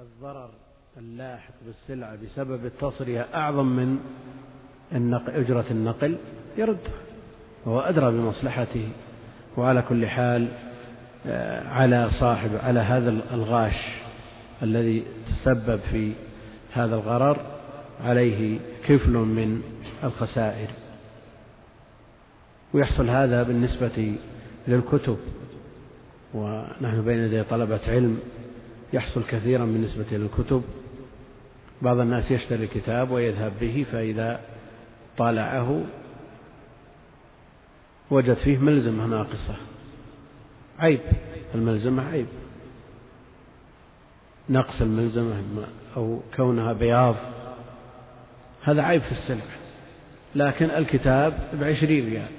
الضرر اللاحق بالسلعة بسبب التصرية أعظم من النقل أجرة النقل يرده وهو أدرى بمصلحته وعلى كل حال آه، على صاحب على هذا الغاش الذي تسبب في هذا الغرر عليه كفل من الخسائر. ويحصل هذا بالنسبة للكتب ونحن بين يدي طلبة علم يحصل كثيرا بالنسبة للكتب بعض الناس يشتري الكتاب ويذهب به فإذا طالعه وجد فيه ملزمة ناقصة. عيب الملزمة عيب. نقص الملزمة أو كونها بياض هذا عيب في السلعة لكن الكتاب بعشرين ريال.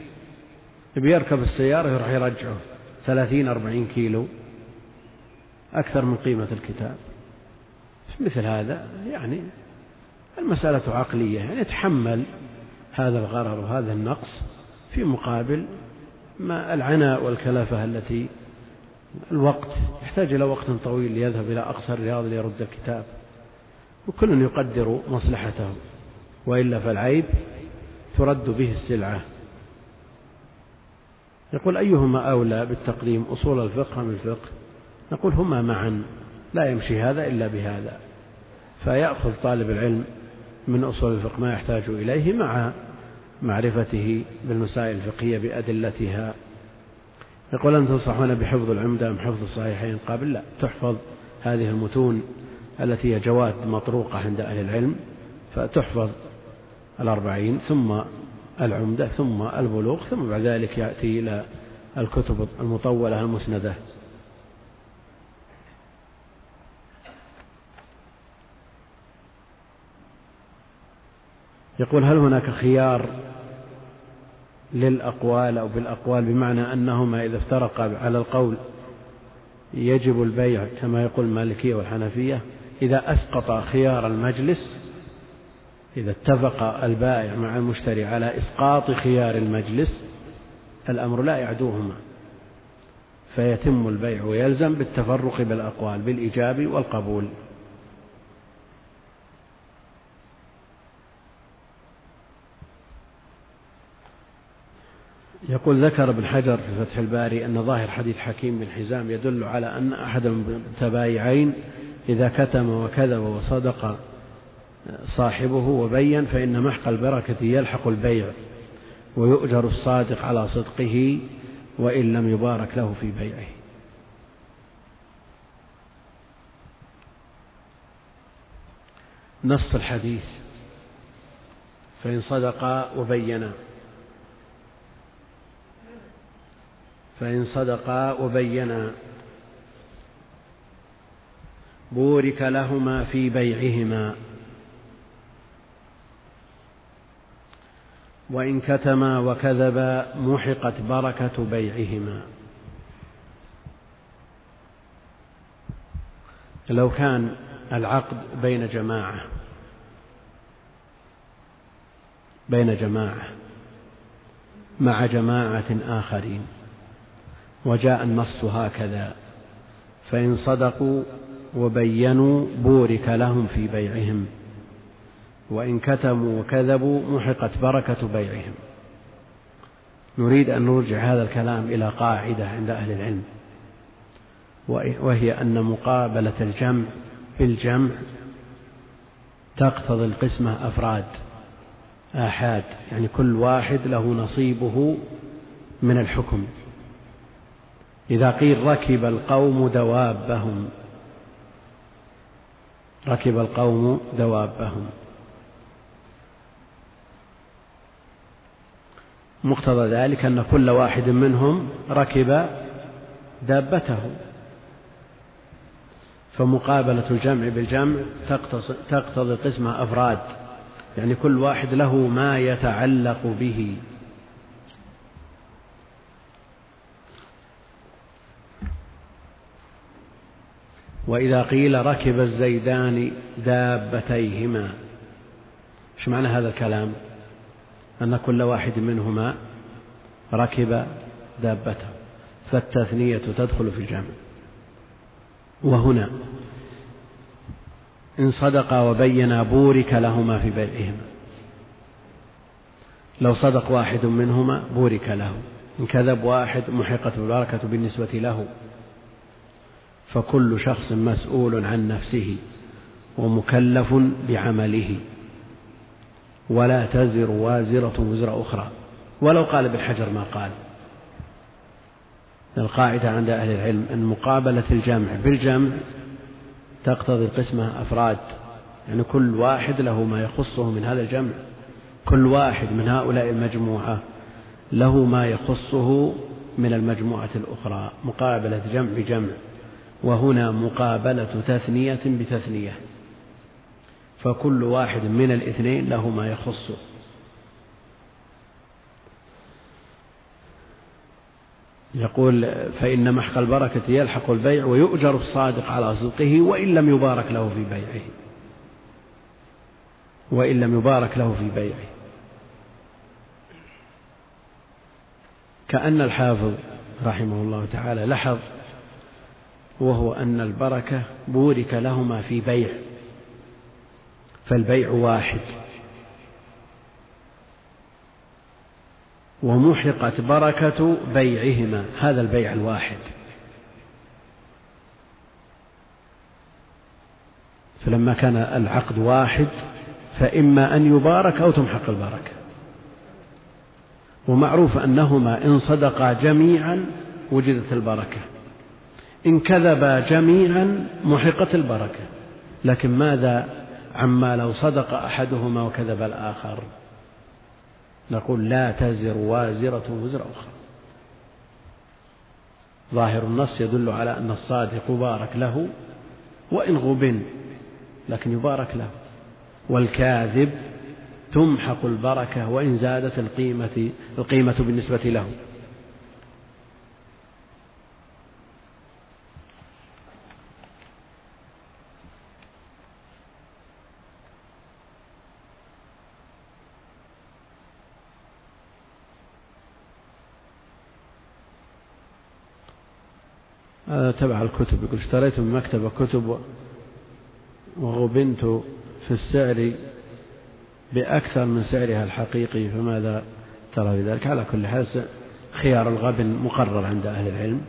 بيركب السيارة يروح يرجعه ثلاثين أربعين كيلو. أكثر من قيمة الكتاب. مثل هذا يعني المسألة عقلية يعني يتحمل هذا الغرر وهذا النقص في مقابل ما العناء والكلفة التي الوقت يحتاج إلى وقت طويل ليذهب إلى أقصى الرياض ليرد الكتاب. وكل يقدر مصلحته وإلا فالعيب ترد به السلعة. يقول أيهما أولى بالتقديم أصول الفقه أم الفقه؟ نقول هما معا لا يمشي هذا إلا بهذا. فيأخذ طالب العلم من أصول الفقه ما يحتاج إليه مع معرفته بالمسائل الفقهية بأدلتها. يقول أن تنصحون بحفظ العمدة أم حفظ الصحيحين؟ قابل لا. تحفظ هذه المتون التي هي جواد مطروقة عند أهل العلم فتحفظ الأربعين ثم العمدة ثم البلوغ ثم بعد ذلك يأتي إلى الكتب المطولة المسندة. يقول هل هناك خيار للأقوال أو بالأقوال بمعنى أنهما إذا افترقا على القول يجب البيع كما يقول المالكية والحنفية؟ إذا أسقط خيار المجلس إذا اتفق البائع مع المشتري على إسقاط خيار المجلس الأمر لا يعدوهما. فيتم البيع ويلزم بالتفرق بالأقوال بالإيجاب والقبول. يقول ذكر ابن حجر في فتح الباري أن ظاهر حديث حكيم بن حزام يدل على أن أحد المتبايعين إذا كتم وكذب وصدق صاحبه وبين فإن محق البركة يلحق البيع ويؤجر الصادق على صدقه وإن لم يبارك له في بيعه. نص الحديث. فإن صدقا وبينا فإن صدقا وبينا. بورك لهما في بيعهما. وإن كتما وكذبا محقت بركة بيعهما. لو كان العقد بين جماعة بين جماعة مع جماعة آخرين. وجاء النص هكذا. فإن صدقوا وبينوا بورك لهم في بيعهم. وإن كتموا وكذبوا محقت بركة بيعهم. نريد أن نرجع هذا الكلام إلى قاعدة عند أهل العلم. وهي أن مقابلة الجمع بالجمع تقتضي القسمة أفراد آحاد. يعني كل واحد له نصيبه من الحكم. إذا قيل ركب القوم دوابهم. ركب القوم دوابهم. مقتضى ذلك أن كل واحد منهم ركب دابته. فمقابلة الجمع بالجمع تقتضي قسمة أفراد. يعني كل واحد له ما يتعلق به. وإذا قيل ركب الزيدان دابتيهما إيش معنى هذا الكلام؟ أن كل واحد منهما ركب دابته فالتثنية تدخل في الجمع. وهنا إن صدقا وبينا بورك لهما في بيعهما. لو صدق واحد منهما بورك له إن كذب واحد محقت البركة بالنسبة له. فكل شخص مسؤول عن نفسه ومكلف بعمله. ولا تزر وازرة وزر أخرى. ولو قال بالحجر ما قال. القاعدة عند أهل العلم أن مقابلة الجمع بالجمع تقتضي القسمة أفراد. يعني كل واحد له ما يخصه من هذا الجمع. كل واحد من هؤلاء المجموعة له ما يخصه من المجموعة الأخرى. مقابلة جمع بجمع. وهنا مقابلة تثنية بتثنية فكل واحد من الاثنين له ما يخصه يقول فإن محق البركة يلحق البيع ويؤجر الصادق على صدقه وإن لم يبارك له في بيعه. وإن لم يبارك له في بيعه. كأن الحافظ رحمه الله تعالى لحظ وهو أن البركة بورك لهما في بيع فالبيع واحد. ومحقت بركة بيعهما هذا البيع الواحد. فلما كان العقد واحد فإما أن يبارك أو تمحق البركة. ومعروف أنهما إن صدقا جميعا وجدت البركة. إن كذبا جميعا محقت البركة. لكن ماذا عما لو صدق أحدهما وكذب الآخر؟ نقول لا تزر وازرة وزر أخرى. ظاهر النص يدل على أن الصادق يبارك له وإن غبن لكن يبارك له. والكاذب تمحق البركة وإن زادت القيمة القيمة بالنسبة له. هذا تبع الكتب يقول اشتريت من مكتبة كتب وغبنت في السعر بأكثر من سعرها الحقيقي فماذا ترى في ذلك؟ على كل حال خيار الغبن مقرر عند أهل العلم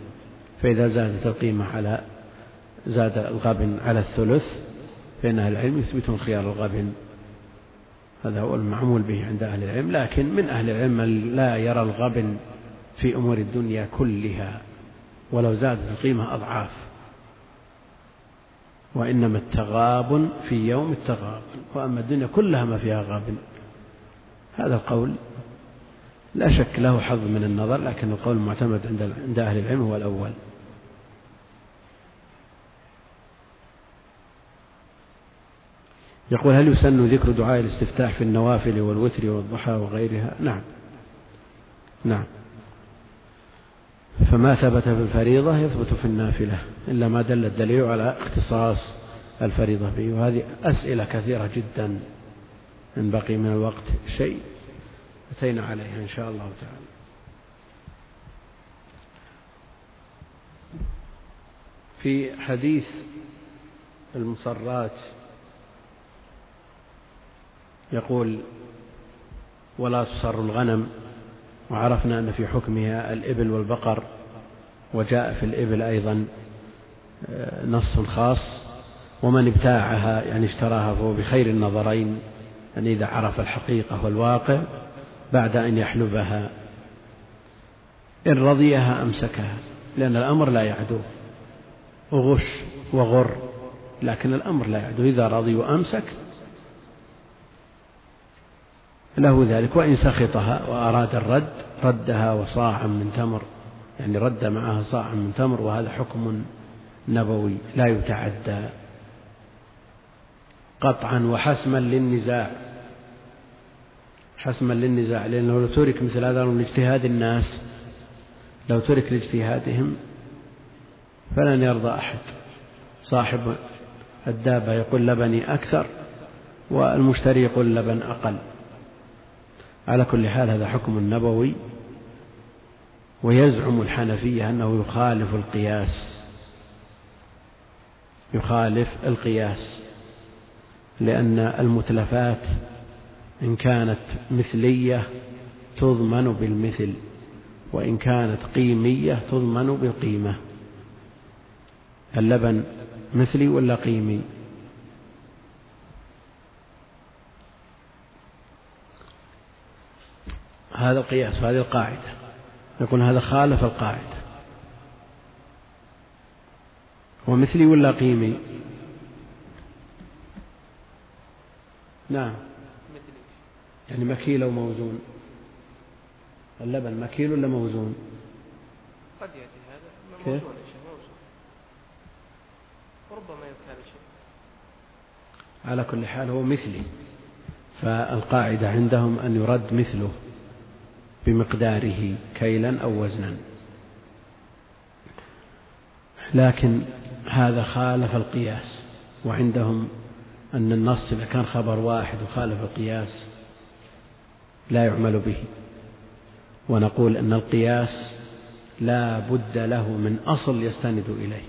فإذا زادت القيمة على زاد الغبن على الثلث فإن أهل العلم يثبتون خيار الغبن. هذا هو المعمول به عند أهل العلم لكن من أهل العلم من لا يرى الغبن في أمور الدنيا كلها. ولو زادت القيمة أضعاف. وإنما التغابن في يوم التغابن وأما الدنيا كلها ما فيها غابن هذا القول لا شك له حظ من النظر لكن القول المعتمد عند عند أهل العلم هو الأول. يقول هل يسن ذكر دعاء الاستفتاح في النوافل والوتر والضحى وغيرها؟ نعم. نعم. فما ثبت في الفريضة يثبت في النافلة إلا ما دل الدليل على اختصاص الفريضة به. وهذه أسئلة كثيرة جدا إن بقي من الوقت شيء أتينا عليها إن شاء الله تعالى. في حديث المصرات يقول ولا تصر الغنم وعرفنا أن في حكمها الإبل والبقر وجاء في الإبل أيضا آه، نص خاص ومن ابتاعها يعني اشتراها فهو بخير النظرين يعني إذا عرف الحقيقة والواقع بعد أن يحلبها. إن رضيها أمسكها لأن الأمر لا يعدو غش وغر لكن الأمر لا يعدو. إذا رضي وأمسك له ذلك وإن سخطها وأراد الرد ردها وصاعا من تمر يعني رد معها صاعا من تمر وهذا حكم نبوي لا يتعدى قطعا وحسما للنزاع. حسما للنزاع لأنه لو ترك مثل هذا من اجتهاد الناس لو ترك لاجتهادهم فلن يرضى أحد. صاحب الدابة يقول لبني أكثر والمشتري يقول لبن أقل. على كل حال هذا حكم نبوي ويزعم الحنفية أنه يخالف القياس يخالف القياس لأن المتلفات إن كانت مثلية تضمن بالمثل وإن كانت قيمية تضمن بالقيمة. اللبن مثلي ولا قيمي؟ هذا القياس وهذه القاعدة. يقول هذا خالف القاعدة. هو مثلي ولا قيمي؟ نعم. يعني مكيل أو موزون؟ اللبن مكيل ولا موزون؟ قد يأتي هذا. كيف؟ موزون موزون. وربما يكال شيء على كل حال هو مثلي. فالقاعدة عندهم أن يرد مثله. بمقداره كيلا أو وزنا. لكن هذا خالف القياس وعندهم أن النص إذا كان خبر واحد وخالف القياس لا يعمل به. ونقول أن القياس لا بد له من أصل يستند إليه.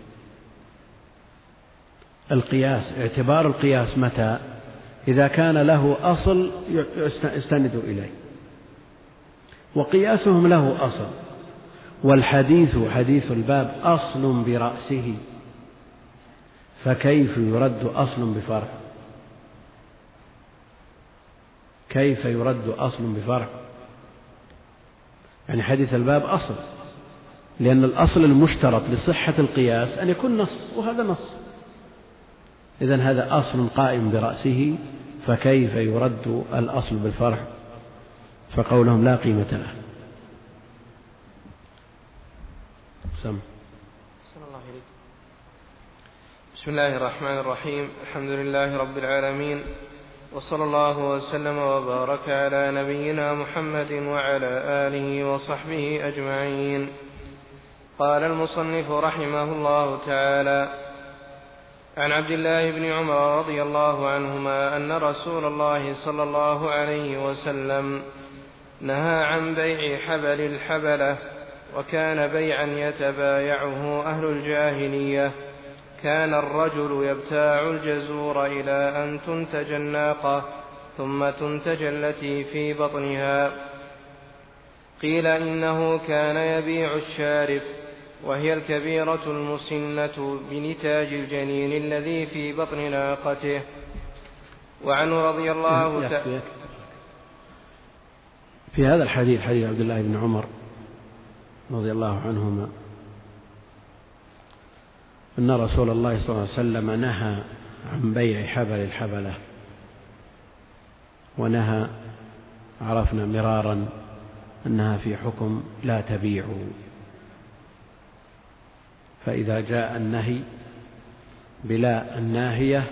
القياس اعتبار القياس متى؟ إذا كان له أصل يستند إليه. وقياسهم له أصل. والحديث حديث الباب أصل برأسه. فكيف يرد أصل بفرع؟ كيف يرد أصل بفرع؟ يعني حديث الباب أصل لأن الأصل المشترط لصحة القياس أن يكون نص وهذا نص. إذا هذا أصل قائم برأسه. فكيف يرد الأصل بالفرع؟ فقولهم لا قيمة له. سم. بسم الله الرحمن الرحيم. الحمد لله رب العالمين. وصلى الله وسلم وبارك على نبينا محمد وعلى آله وصحبه أجمعين. قال المصنف رحمه الله تعالى عن عبد الله بن عمر رضي الله عنهما أن رسول الله صلى الله عليه وسلم نهى عن بيع حبل الحبلة وكان بيعا يتبايعه أهل الجاهلية. كان الرجل يبتاع الجزور إلى أن تنتج الناقة ثم تنتج التي في بطنها. قيل إنه كان يبيع الشارف وهي الكبيرة المسنة بنتاج الجنين الذي في بطن ناقته. وعنه رضي الله تعالى في هذا الحديث حديث عبد الله بن عمر رضي الله عنهما أن رسول الله صلى الله عليه وسلم نهى عن بيع حبل الحبلة ونهى عرفنا مرارا أنها في حكم لا تبيعوا فإذا جاء النهي بلا الناهية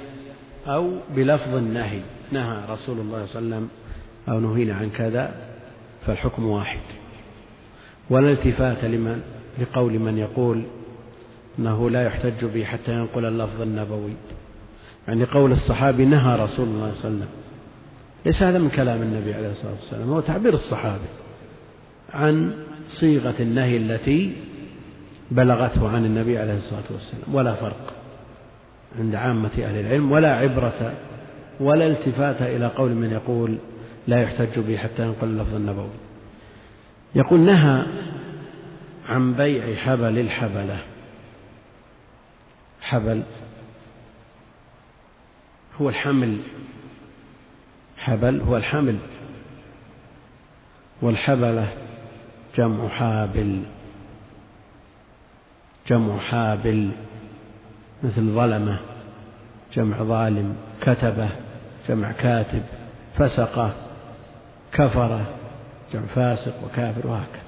أو بلفظ النهي نهى رسول الله صلى الله عليه وسلم أو نهينا عن كذا فالحكم واحد. ولا التفات لمن لقول من يقول أنه لا يحتج به حتى ينقل اللفظ النبوي. يعني قول الصحابي نهى رسول الله صلى الله عليه وسلم. ليس هذا من كلام النبي عليه الصلاة والسلام هو تعبير الصحابي عن صيغة النهي التي بلغته عن النبي عليه الصلاة والسلام. ولا فرق عند عامة أهل العلم ولا عبرة ولا التفات إلى قول من يقول لا يحتج به حتى ينقل اللفظ النبوي. يقول نهى عن بيع حبل الحبلة. حبل هو الحمل. حبل هو الحمل. والحبلة جمع حابل. جمع حابل مثل ظلمة. جمع ظالم كتبة. جمع كاتب فسقة. كفرة جمع فاسق وكافر وهكذا.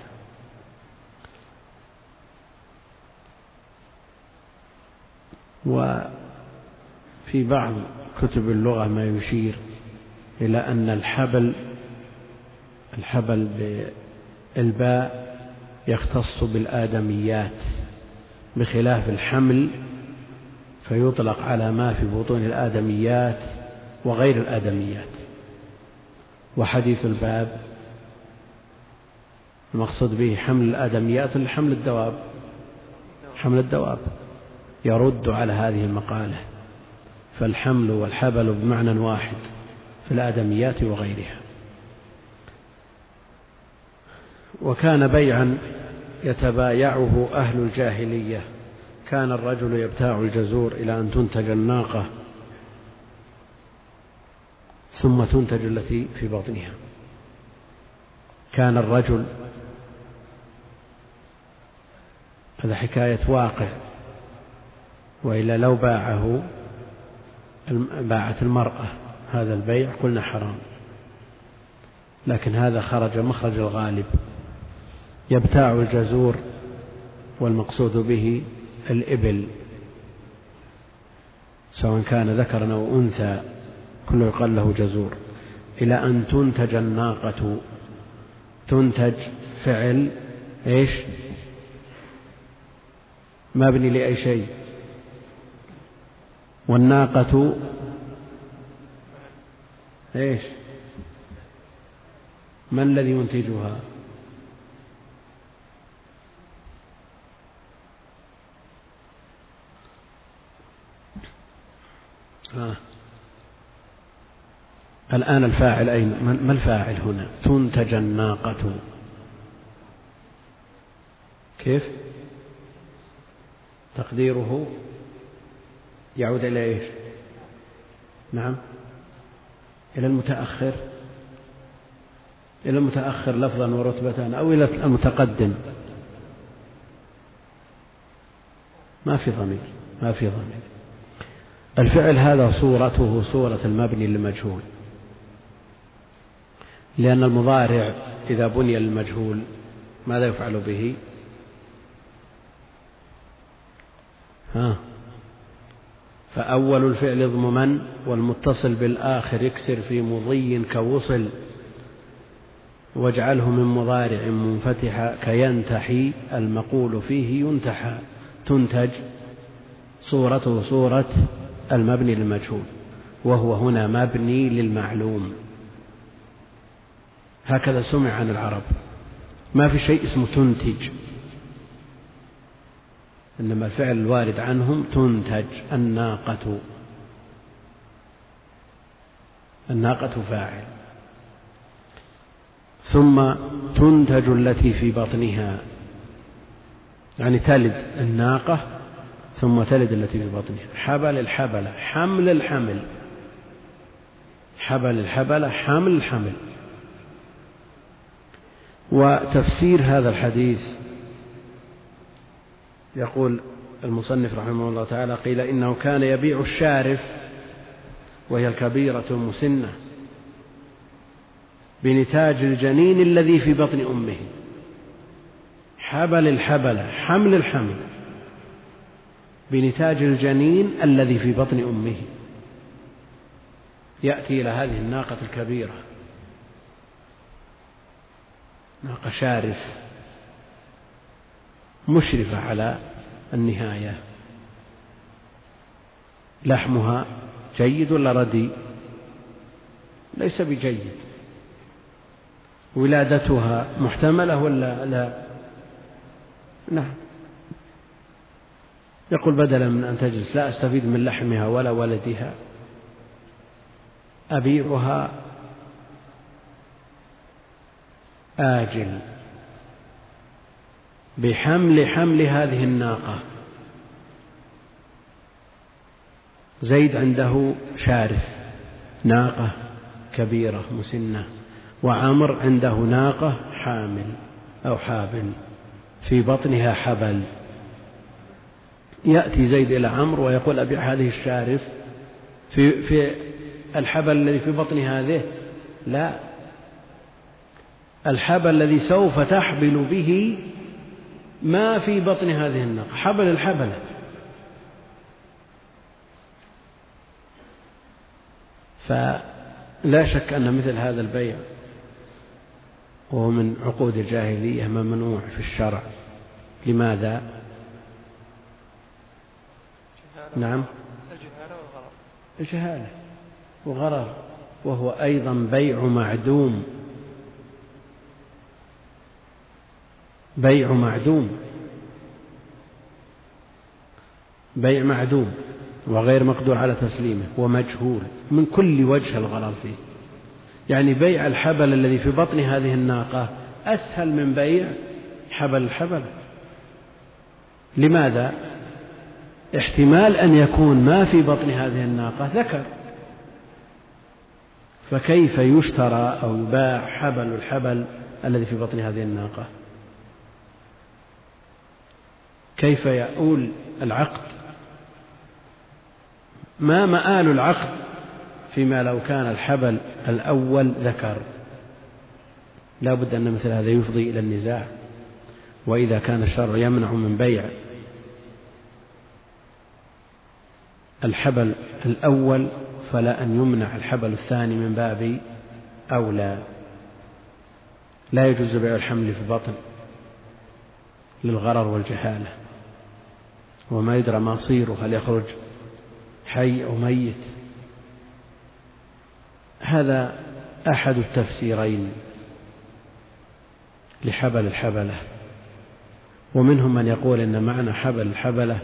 وفي بعض كتب اللغة ما يشير إلى أن الحبل الحبل بالباء يختص بالآدميات بخلاف الحمل فيطلق على ما في بطون الآدميات وغير الآدميات. وحديث الباب. المقصود به حمل الآدميات ولا حمل الدواب. حمل الدواب. يرد على هذه المقالة. فالحمل والحبل بمعنى واحد. في الآدميات وغيرها. وكان بيعا يتبايعه أهل الجاهلية. كان الرجل يبتاع الجزور إلى أن تنتج الناقة. ثم تنتج التي في بطنها كان الرجل هذا حكاية واقع وإلا لو باعه باعت المرأة هذا البيع قلنا حرام. لكن هذا خرج مخرج الغالب. يبتاع الجزور والمقصود به الإبل سواء كان ذكرا أو أنثى. كله يقال له جزور إلى أن تنتج الناقة. تنتج فعل إيش؟ مبني لأي شيء. والناقة إيش؟ من الذي ينتجها؟ آه. الآن الفاعل أين؟ ما الفاعل هنا؟ تنتج الناقة. كيف؟ تقديره يعود إلى إيش؟ نعم. إلى المتأخر. إلى المتأخر لفظا ورتبة أو إلى المتقدم. ما في ضمير. ما في ضمير. الفعل هذا صورته صورة المبني للمجهول. لأن المضارع إذا بني للمجهول ماذا يفعل به؟ ها؟ فأول الفعل اضممن والمتصل بالآخر يكسر في مضي كوصل. واجعله من مضارع منفتح كينتحي المقول فيه ينتحى تنتج صورته صورة المبني للمجهول وهو هنا مبني للمعلوم. هكذا سمع عن العرب. ما في شيء اسمه تنتج. إنما الفعل الوارد عنهم تنتج الناقة. الناقة فاعل. ثم تنتج التي في بطنها. يعني تلد الناقة ثم تلد التي في بطنها. حبل الحبلة حمل الحمل. حبل الحبلة حمل الحمل. وتفسير هذا الحديث. يقول المصنف رحمه الله تعالى قيل إنه كان يبيع الشارف وهي الكبيرة المسنة بنتاج الجنين الذي في بطن أمه. حبل الحبلة حمل الحمل بنتاج الجنين الذي في بطن أمه. يأتي إلى هذه الناقة الكبيرة. ناقة شارف مشرفة على النهاية؟ لحمها جيد ولا ردي ليس بجيد. ولادتها محتملة ولا لا؟ نعم. يقول بدلا من أن تجلس لا أستفيد من لحمها ولا ولدها. أبيعها آجل بحمل حمل هذه الناقة. زيد عنده شارف ناقة كبيرة مسنة وعمر عنده ناقة حامل أو حابل في بطنها حبل. يأتي زيد إلى عمرو ويقول أبيع هذه الشارف في في الحبل الذي في بطن هذه؟ لا. الحبل الذي سوف تحبل به ما في بطن هذه الناقة. حبل الحبلة فلا شك أن مثل هذا البيع وهو من عقود الجاهلية ممنوع في الشرع. لماذا؟ نعم. الجهالة وغرر وهو أيضا بيع معدوم. بيع معدوم. بيع معدوم وغير مقدور على تسليمه ومجهول من كل وجه الغرر فيه. يعني بيع الحبل الذي في بطن هذه الناقة أسهل من بيع حبل الحبل. لماذا؟ احتمال أن يكون ما في بطن هذه الناقة ذكر. فكيف يشترى أو يباع حبل الحبل الذي في بطن هذه الناقة؟ كيف يؤول العقد؟ ما مآل العقد فيما لو كان الحبل الأول ذكر. لا بد أن مثل هذا يفضي إلى النزاع. وإذا كان الشرع يمنع من بيع الحبل الأول فلا أن يمنع الحبل الثاني من باب أولى. لا يجوز بيع الحمل في البطن للغرر والجهالة. وما يدرى مصيره هل يخرج حي أو ميت. هذا أحد التفسيرين لحبل الحبلة ومنهم من يقول إن معنى حبل الحبلة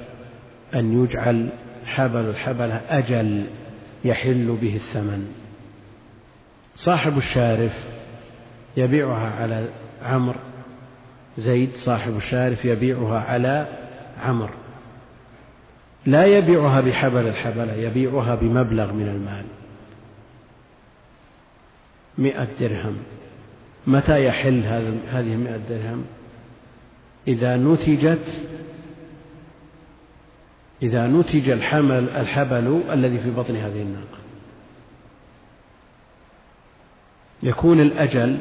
أن يجعل حبل الحبلة أجل يحل به الثمن. صاحب الشارف يبيعها على عمر زيد صاحب الشارف يبيعها على عمر لا يبيعها بحبل الحبلة يبيعها بمبلغ من المال. مئة درهم. متى يحل هذه المئة درهم؟ إذا نتجت إذا نتج الحمل الحبل الذي في بطن هذه الناقة. يكون الأجل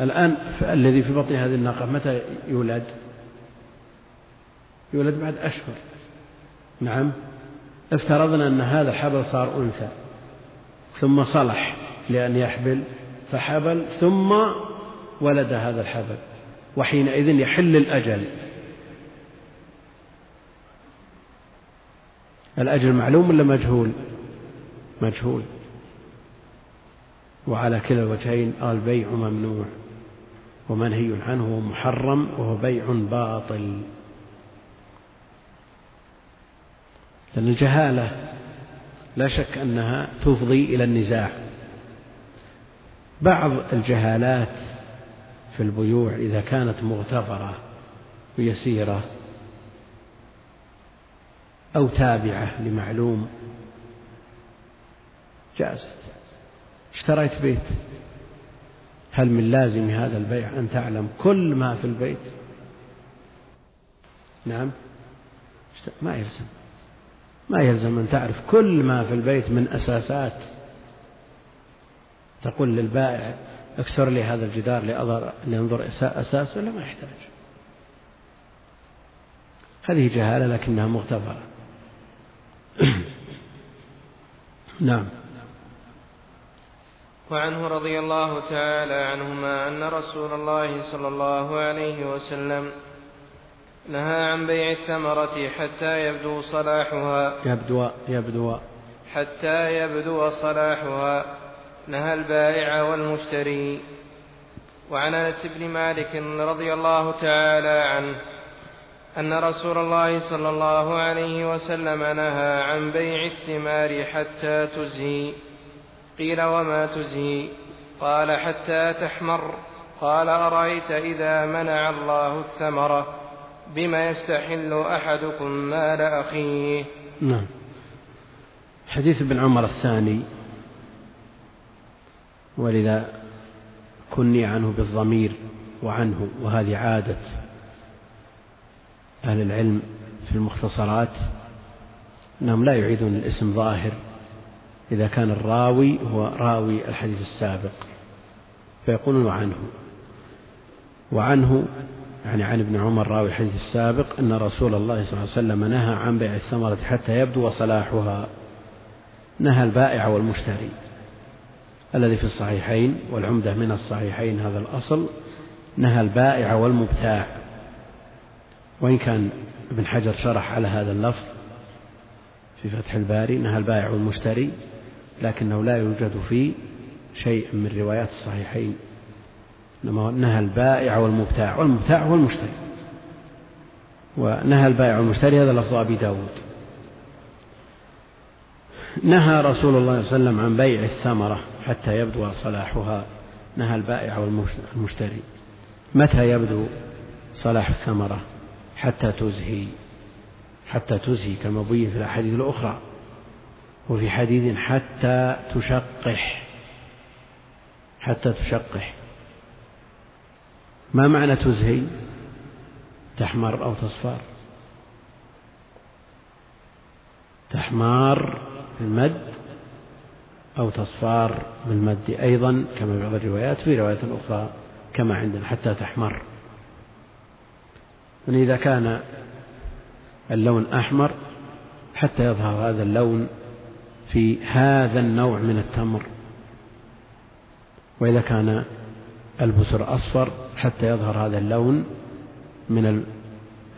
الآن الذي في بطن هذه الناقة متى يولد؟ يولد بعد أشهر. نعم. افترضنا أن هذا الحبل صار أنثى ثم صلح لأن يحبل فحبل ثم ولد هذا الحبل وحينئذ يحل الأجل. الأجل معلوم ولا مجهول؟ مجهول. وعلى كلا الوجهين البيع ممنوع ومنهي عنه محرم وهو بيع باطل. لأن الجهالة لا شك أنها تفضي إلى النزاع. بعض الجهالات في البيوع إذا كانت مغتفرة ويسيرة أو تابعة لمعلوم جازت. اشتريت بيت. هل من لازم هذا البيع أن تعلم كل ما في البيت؟ نعم. ما يلزم. ما يلزم أن تعرف كل ما في البيت من أساسات. تقول للبائع اكسر لي هذا الجدار لأنظر أساسه ولا ما يحتاج. هذه جهالة لكنها مغتفرة نعم. وعنه رضي الله تعالى عنهما أن رسول الله صلى الله عليه وسلم نهى عن بيع الثمرة حتى يبدو صلاحها. يبدو يبدو. حتى يبدو صلاحها. نهى البائع والمشتري. وعن أنس بن مالك رضي الله تعالى عنه أن رسول الله صلى الله عليه وسلم نهى عن بيع الثمار حتى تزهي. قيل وما تزهي؟ قال حتى تحمر. قال أرأيت إذا منع الله الثمرة؟ بما يستحل أحدكم مال أخيه. نعم. حديث ابن عمر الثاني ولذا كني عنه بالضمير وعنه وهذه عادة أهل العلم في المختصرات أنهم لا يعيدون الاسم ظاهر. إذا كان الراوي هو راوي الحديث السابق فيقولون وعنه وعنه يعني عن ابن عمر راوي الحديث السابق أن رسول الله صلى الله عليه وسلم نهى عن بيع الثمرة حتى يبدو صلاحها نهى البائع والمشتري. الذي في الصحيحين والعمدة من الصحيحين هذا الأصل. نهى البائع والمبتاع. وإن كان ابن حجر شرح على هذا اللفظ في فتح الباري نهى البائع والمشتري لكنه لا يوجد فيه شيء من روايات الصحيحين. إنما نهى البائع والمبتاع والمبتاع هو المشتري. ونهى البائع والمشتري هذا لفظ أبي داود. نهى رسول الله صلى الله عليه وسلم عن بيع الثمرة حتى يبدو صلاحها. نهى البائع والمشتري متى يبدو صلاح الثمرة؟ حتى تزهي حتى تزهي كما بين في الأحاديث الأخرى. وفي حديث حتى تشقح حتى تشقح. ما معنى تزهي تحمر أو تصفر تحمار بالمد أو تصفار بالمد أيضا كما في بعض الروايات في رواية أخرى كما عندنا حتى تحمر. يعني إذا كان اللون أحمر حتى يظهر هذا اللون في هذا النوع من التمر. وإذا كان البسر أصفر حتى يظهر هذا اللون من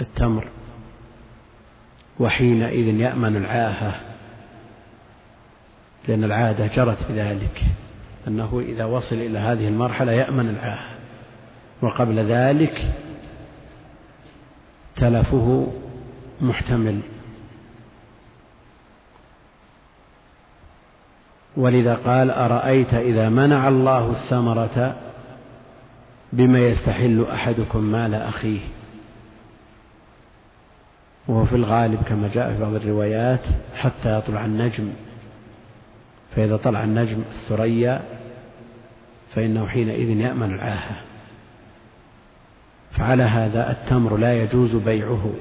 التمر. وحينئذ يأمن العاهة لأن العادة جرت بذلك أنه إذا وصل إلى هذه المرحلة يأمن العاهة. وقبل ذلك تلفه محتمل. ولذا قال أرأيت إذا منع الله الثمرة بما يستحل أحدكم مال أخيه. وهو في الغالب كما جاء في بعض الروايات حتى يطلع النجم. فإذا طلع النجم الثريا فإنه حينئذ يأمن العاهة. فعلى هذا التمر لا يجوز بيعه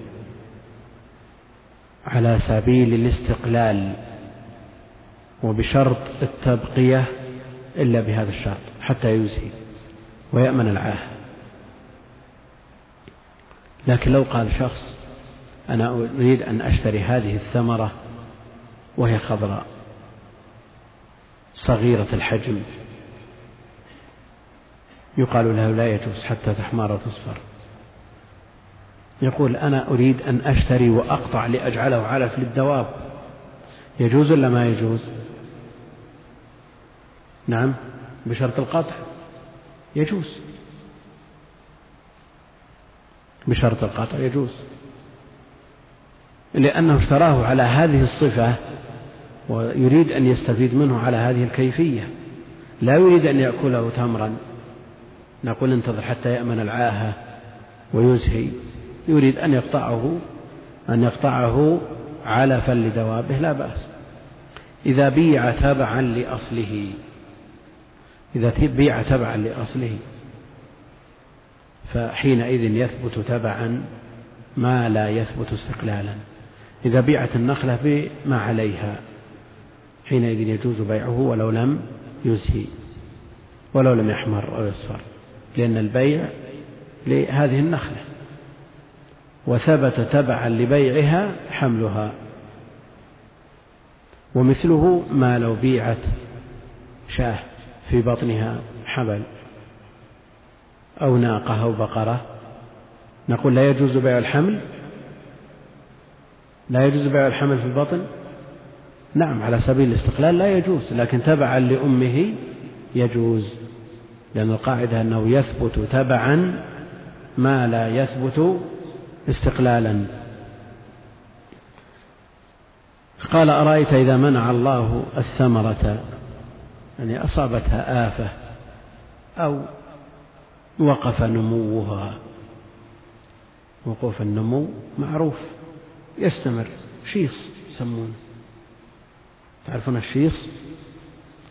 على سبيل الاستقلال وبشرط التبقية إلا بهذا الشرط حتى يزهي. ويأمن العاهة لكن لو قال شخص أنا أريد أن أشتري هذه الثمرة وهي خضراء صغيرة الحجم يقال له لا يجوز حتى تحمار وتصفر. يقول أنا أريد أن أشتري وأقطع لأجعله علف للدواب. يجوز ولا ما يجوز؟ نعم بشرط القطع. يجوز. بشرط القطع يجوز. لأنه اشتراه على هذه الصفة ويريد أن يستفيد منه على هذه الكيفية. لا يريد أن يأكله تمرا. نقول انتظر حتى يأمن العاهة ويزهي. يريد أن يقطعه أن يقطعه علفا لدوابه لا بأس. إذا بيع تبعا لأصله. إذا بيع تبعا لأصله فحينئذ يثبت تبعا ما لا يثبت استقلالا. إذا بيعت النخلة بما عليها حينئذ يجوز بيعه ولو لم يزهي ولو لم يحمر أو يصفر لأن البيع لهذه النخلة. وثبت تبعا لبيعها حملها. ومثله ما لو بيعت شاة. في بطنها حبل أو ناقة أو بقرة. نقول لا يجوز بيع الحمل. لا يجوز بيع الحمل في البطن؟ نعم على سبيل الاستقلال لا يجوز لكن تبعا لأمه يجوز لأن القاعدة أنه يثبت تبعا ما لا يثبت استقلالا. قال أرأيت إذا منع الله الثمرة يعني أصابتها آفة أو وقف نموها. وقوف النمو معروف يستمر. شيص يسمونه. تعرفون الشيص؟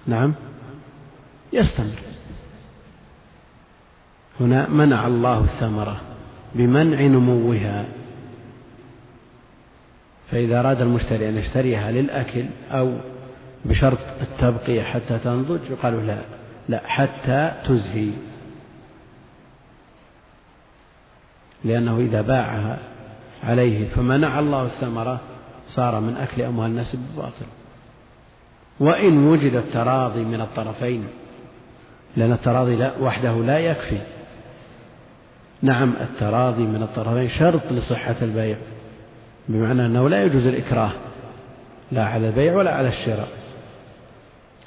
نعم. يستمر. هنا منع الله الثمرة بمنع نموها. فإذا أراد المشتري أن يشتريها للأكل أو بشرط التبقية حتى تنضج؟ يقال لا لا حتى تزهي. لأنه إذا باعها عليه فمنع الله الثمرة صار من أكل أموال الناس بالباطل. وإن وجد التراضي من الطرفين لأن التراضي لا وحده لا يكفي. نعم التراضي من الطرفين شرط لصحة البيع بمعنى أنه لا يجوز الإكراه لا على البيع ولا على الشراء.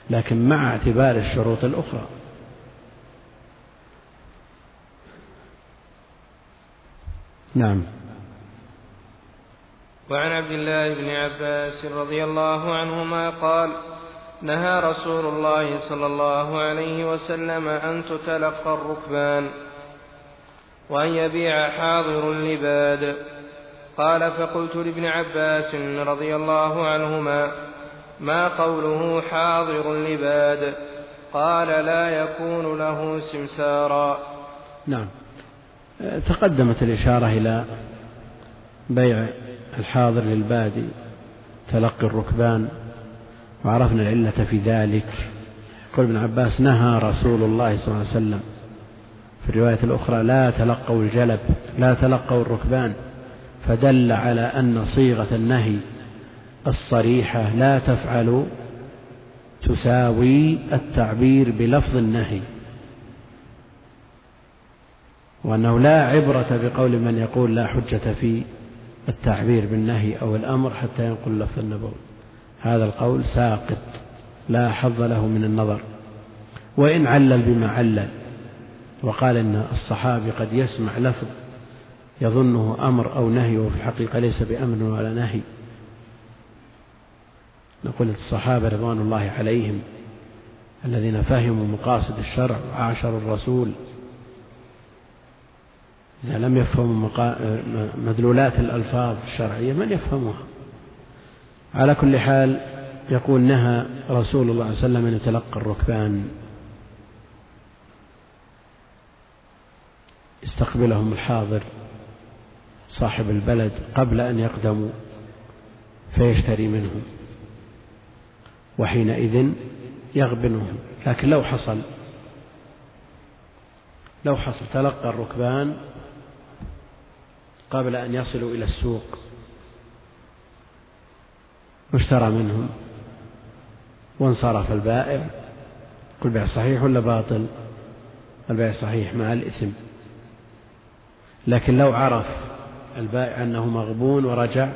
لكن مع اعتبار الشروط الأخرى. نعم. وعن عبد الله بن عباس رضي الله عنهما قال نهى رسول الله صلى الله عليه وسلم أن تتلقى الركبان وأن يبيع حاضر لباد قال فقلت لابن عباس رضي الله عنهما ما قوله حاضر لباد؟ قال لا يكون له سمسارا. نعم. تقدمت الإشارة إلى بيع الحاضر للبادي تلقي الركبان وعرفنا العلة في ذلك. يقول ابن عباس نهى رسول الله صلى الله عليه وسلم في الرواية الأخرى لا تلقوا الجلب لا تلقوا الركبان. فدل على أن صيغة النهي الصريحة لا تفعل تساوي التعبير بلفظ النهي. وأنه لا عبرة بقول من يقول لا حجة في التعبير بالنهي أو الأمر حتى ينقل اللفظ النبوي هذا القول ساقط لا حظ له من النظر. وإن علل بما علل وقال إن الصحابي قد يسمع لفظ يظنه أمر أو نهي وفي الحقيقة ليس بأمر ولا نهي. نقول الصحابة رضوان الله عليهم الذين فهموا مقاصد الشرع وعاشروا الرسول إذا لم يفهموا مدلولات الألفاظ الشرعية من يفهمها على كل حال يقول نهى رسول الله صلى الله عليه وسلم أن يتلقى الركبان. يستقبلهم الحاضر صاحب البلد قبل أن يقدموا فيشتري منهم. وحينئذ يغبنهم. لكن لو حصل لو حصل تلقى الركبان قبل أن يصلوا إلى السوق واشترى منهم وانصرف البائع. كل بيع صحيح ولا باطل؟ البيع صحيح مع الإثم. لكن لو عرف البائع أنه مغبون ورجع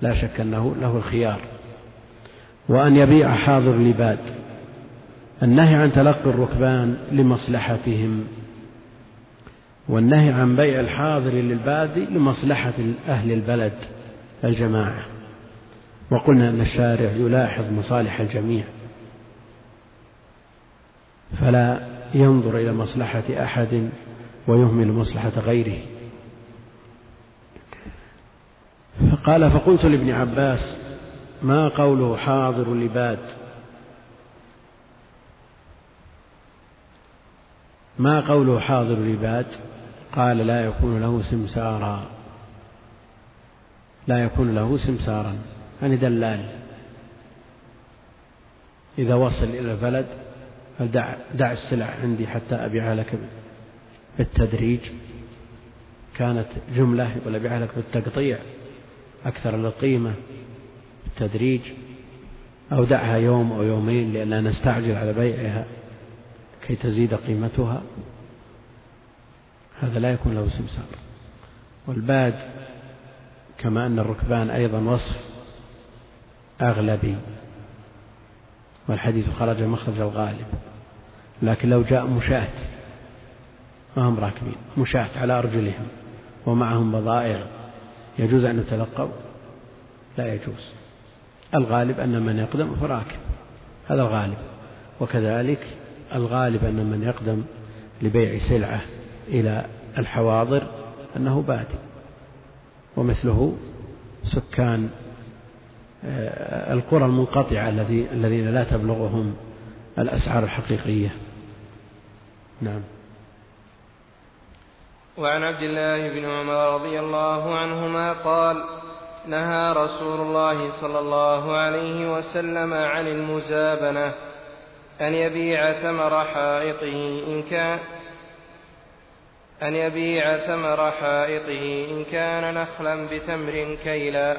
لا شك أنه له الخيار. وأن يبيع حاضر لباد النهي عن تلقي الركبان لمصلحتهم والنهي عن بيع الحاضر للبادي لمصلحة أهل البلد الجماعة. وقلنا أن الشارع يلاحظ مصالح الجميع فلا ينظر إلى مصلحة أحد ويهمل مصلحة غيره. فقال فقلت لابن عباس ما قوله حاضر لباد؟ ما قوله حاضر لباد؟ قال لا يكون له سمسارا. لا يكون له سمسارا. يعني دلال. إذا وصل إلى البلد فدع دع السلع عندي حتى أبيعها لك بالتدريج. كانت جملة يقول أبيعها لك بالتقطيع. أكثر للقيمة بالتدريج أو دعها يوم أو يومين لئلا نستعجل على بيعها كي تزيد قيمتها. هذا لا يكون له سمسار. والباد كما أن الركبان أيضا وصف أغلبي والحديث خرج مخرج الغالب. لكن لو جاء مشاة ما هم راكبين مشاة على أرجلهم ومعهم بضائع يجوز أن يتلقوا؟ لا يجوز. الغالب أن من يقدم فراكب هذا الغالب. وكذلك الغالب أن من يقدم لبيع سلعة إلى الحواضر أنه بادي ومثله سكان آه، القرى المنقطعة الذين لا تبلغهم الأسعار الحقيقية. نعم. وعن عبد الله بن عمر رضي الله عنهما قال نهى رسول الله صلى الله عليه وسلم عن المزابنة أن يبيع ثمر حائطه إن كان أن يبيع ثمر حائطه إن كان نخلا بتمر كيلا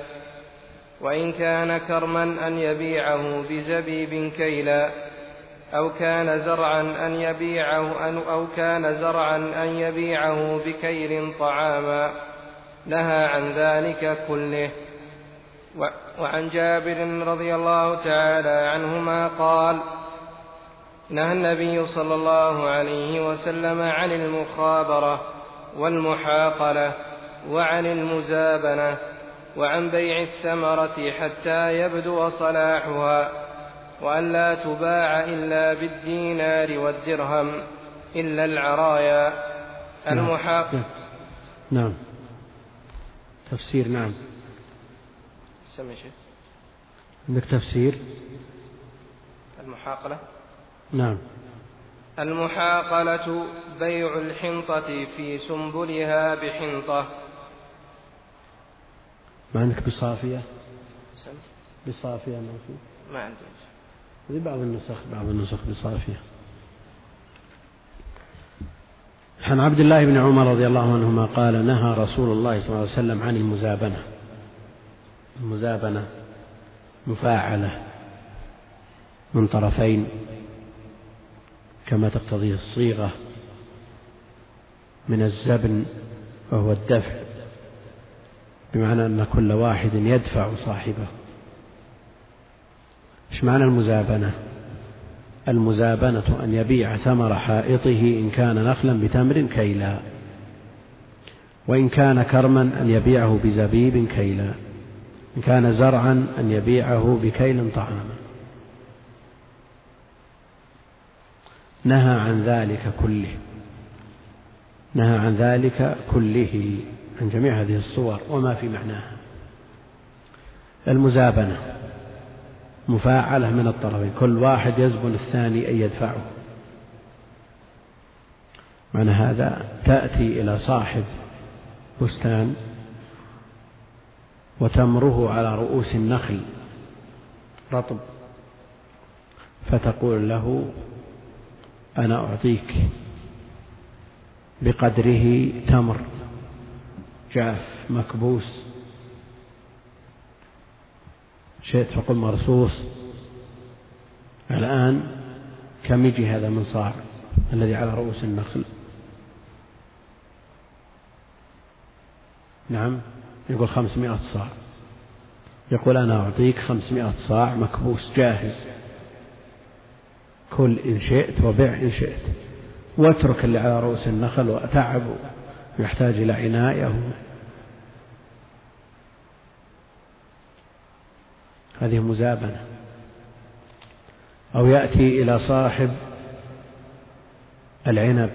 وإن كان كرما أن يبيعه بزبيب كيلا أو كان زرعا أن يبيعه أو كان زرعا أن يبيعه بكيل طعاما. نهى عن ذلك كله. وعن جابر رضي الله تعالى عنهما قال نهى النبي صلى الله عليه وسلم عن المخابرة والمحاقلة وعن المزابنة وعن بيع الثمرة حتى يبدو صلاحها وأن لا تباع إلا بالدينار والدرهم إلا العرايا. المحاق نعم. تفسير نعم. سمي شيء عندك تفسير؟ المحاقلة؟ نعم. المحاقلة بيع الحنطة في سنبلها بحنطة. ما عندك بصافية؟ بصافية ما في. ما عندي. هذه بعض النسخ بعض النسخ بصافية. عن عبد الله بن عمر رضي الله عنهما قال نهى رسول الله صلى الله عليه وسلم عن المزابنة. المزابنة مفاعلة من طرفين كما تقتضيه الصيغة من الزبن وهو الدفع بمعنى أن كل واحد يدفع صاحبه. إيش معنى المزابنة؟ المزابنة أن يبيع ثمر حائطه إن كان نخلا بتمر كيلا وإن كان كرما أن يبيعه بزبيب كيلا إن كان زرعا أن يبيعه بكيل طعاما نهى عن ذلك كله. نهى عن ذلك كله عن جميع هذه الصور وما في معناها. المزابنة. مفاعلة من الطرفين. كل واحد يزبن الثاني أن يدفعه. معنى هذا تأتي إلى صاحب بستان وتمره على رؤوس النخل رطب. فتقول له أنا أعطيك بقدره تمر. جاف مكبوس شئت فقل مرصوص. الآن كم يجي هذا من صاع الذي على رؤوس النخل؟ نعم يقول خمسمائة صاع. يقول أنا أعطيك خمسمائة صاع مكبوس جاهز. كل إن شئت وبع إن شئت. واترك اللي على رؤوس النخل وتعب يحتاج إلى عناية. هذه مزابنة. أو يأتي إلى صاحب العنب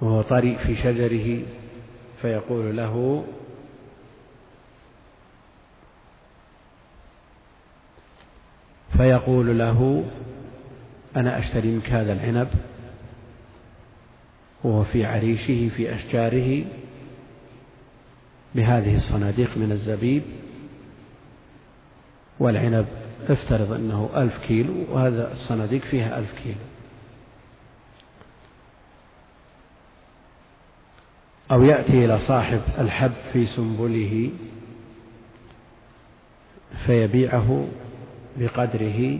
وهو طري في شجره فيقول له فيقول له أنا أشتري منك هذا العنب وهو في عريشه في أشجاره بهذه الصناديق من الزبيب والعنب. افترض أنه ألف كيلو وهذا الصناديق فيها ألف كيلو. أو يأتي إلى صاحب الحب في سنبله فيبيعه بقدره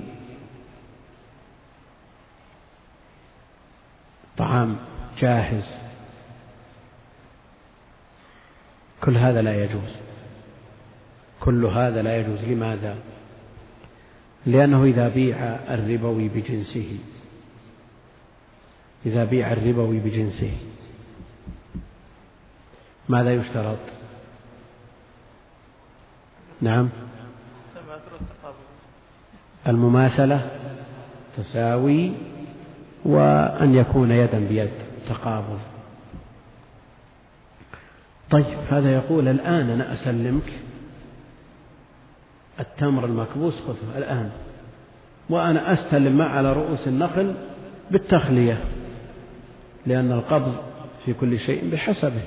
طعام جاهز. كل هذا لا يجوز. كل هذا لا يجوز. لماذا؟ لأنه إذا بيع الربوي بجنسه إذا بيع الربوي بجنسه ماذا يشترط؟ نعم. المماثلة تساوي وأن يكون يدا بيد تقابض. طيب هذا يقول الآن أنا أسلمك التمر المكبوس خذه الآن. وأنا أستلم ما على رؤوس النخل بالتخلية لأن القبض في كل شيء بحسبه.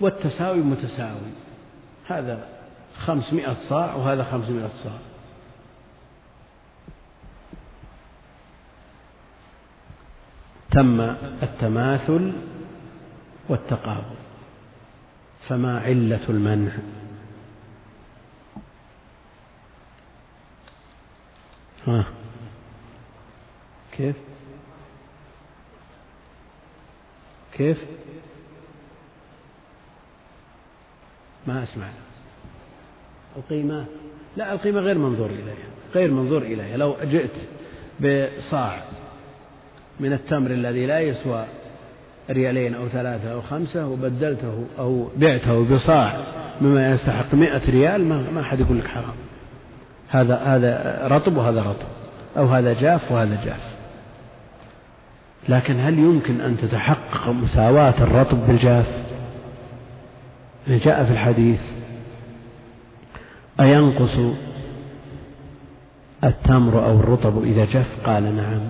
والتساوي متساوي هذا خمسمائة صاع وهذا خمسمائة صاع. تم التماثل والتقابل فما علة المنع؟ ها. كيف؟ كيف؟ ما أسمع. القيمة؟ لا القيمة غير منظور إليها غير منظور إليها. لو جئت بصاع من التمر الذي لا يسوى ريالين أو ثلاثة أو خمسة وبدلته أو بعته بصاع مما يستحق مئة ريال ما, أحد يقول لك حرام. هذا هذا رطب وهذا رطب أو هذا جاف وهذا جاف. لكن هل يمكن أن تتحقق مساواة الرطب بالجاف؟ جاء في الحديث أينقص التمر أو الرطب إذا جف قال نعم.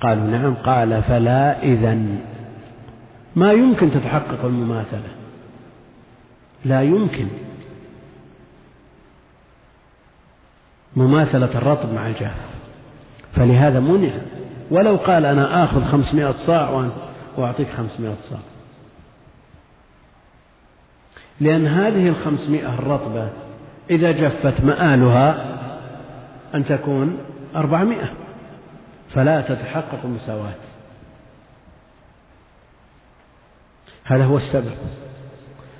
قالوا نعم قال فلا إذن. ما يمكن تتحقق المماثلة. لا يمكن. مماثلة الرطب مع الجاف فلهذا منع. ولو قال أنا آخذ خمسمائة صاع وأعطيك خمسمائة صاع. لأن هذه الخمسمائة الرطبة إذا جفت مآلها أن تكون أربعمائة. فلا تتحقق المساواة هذا هو السبب.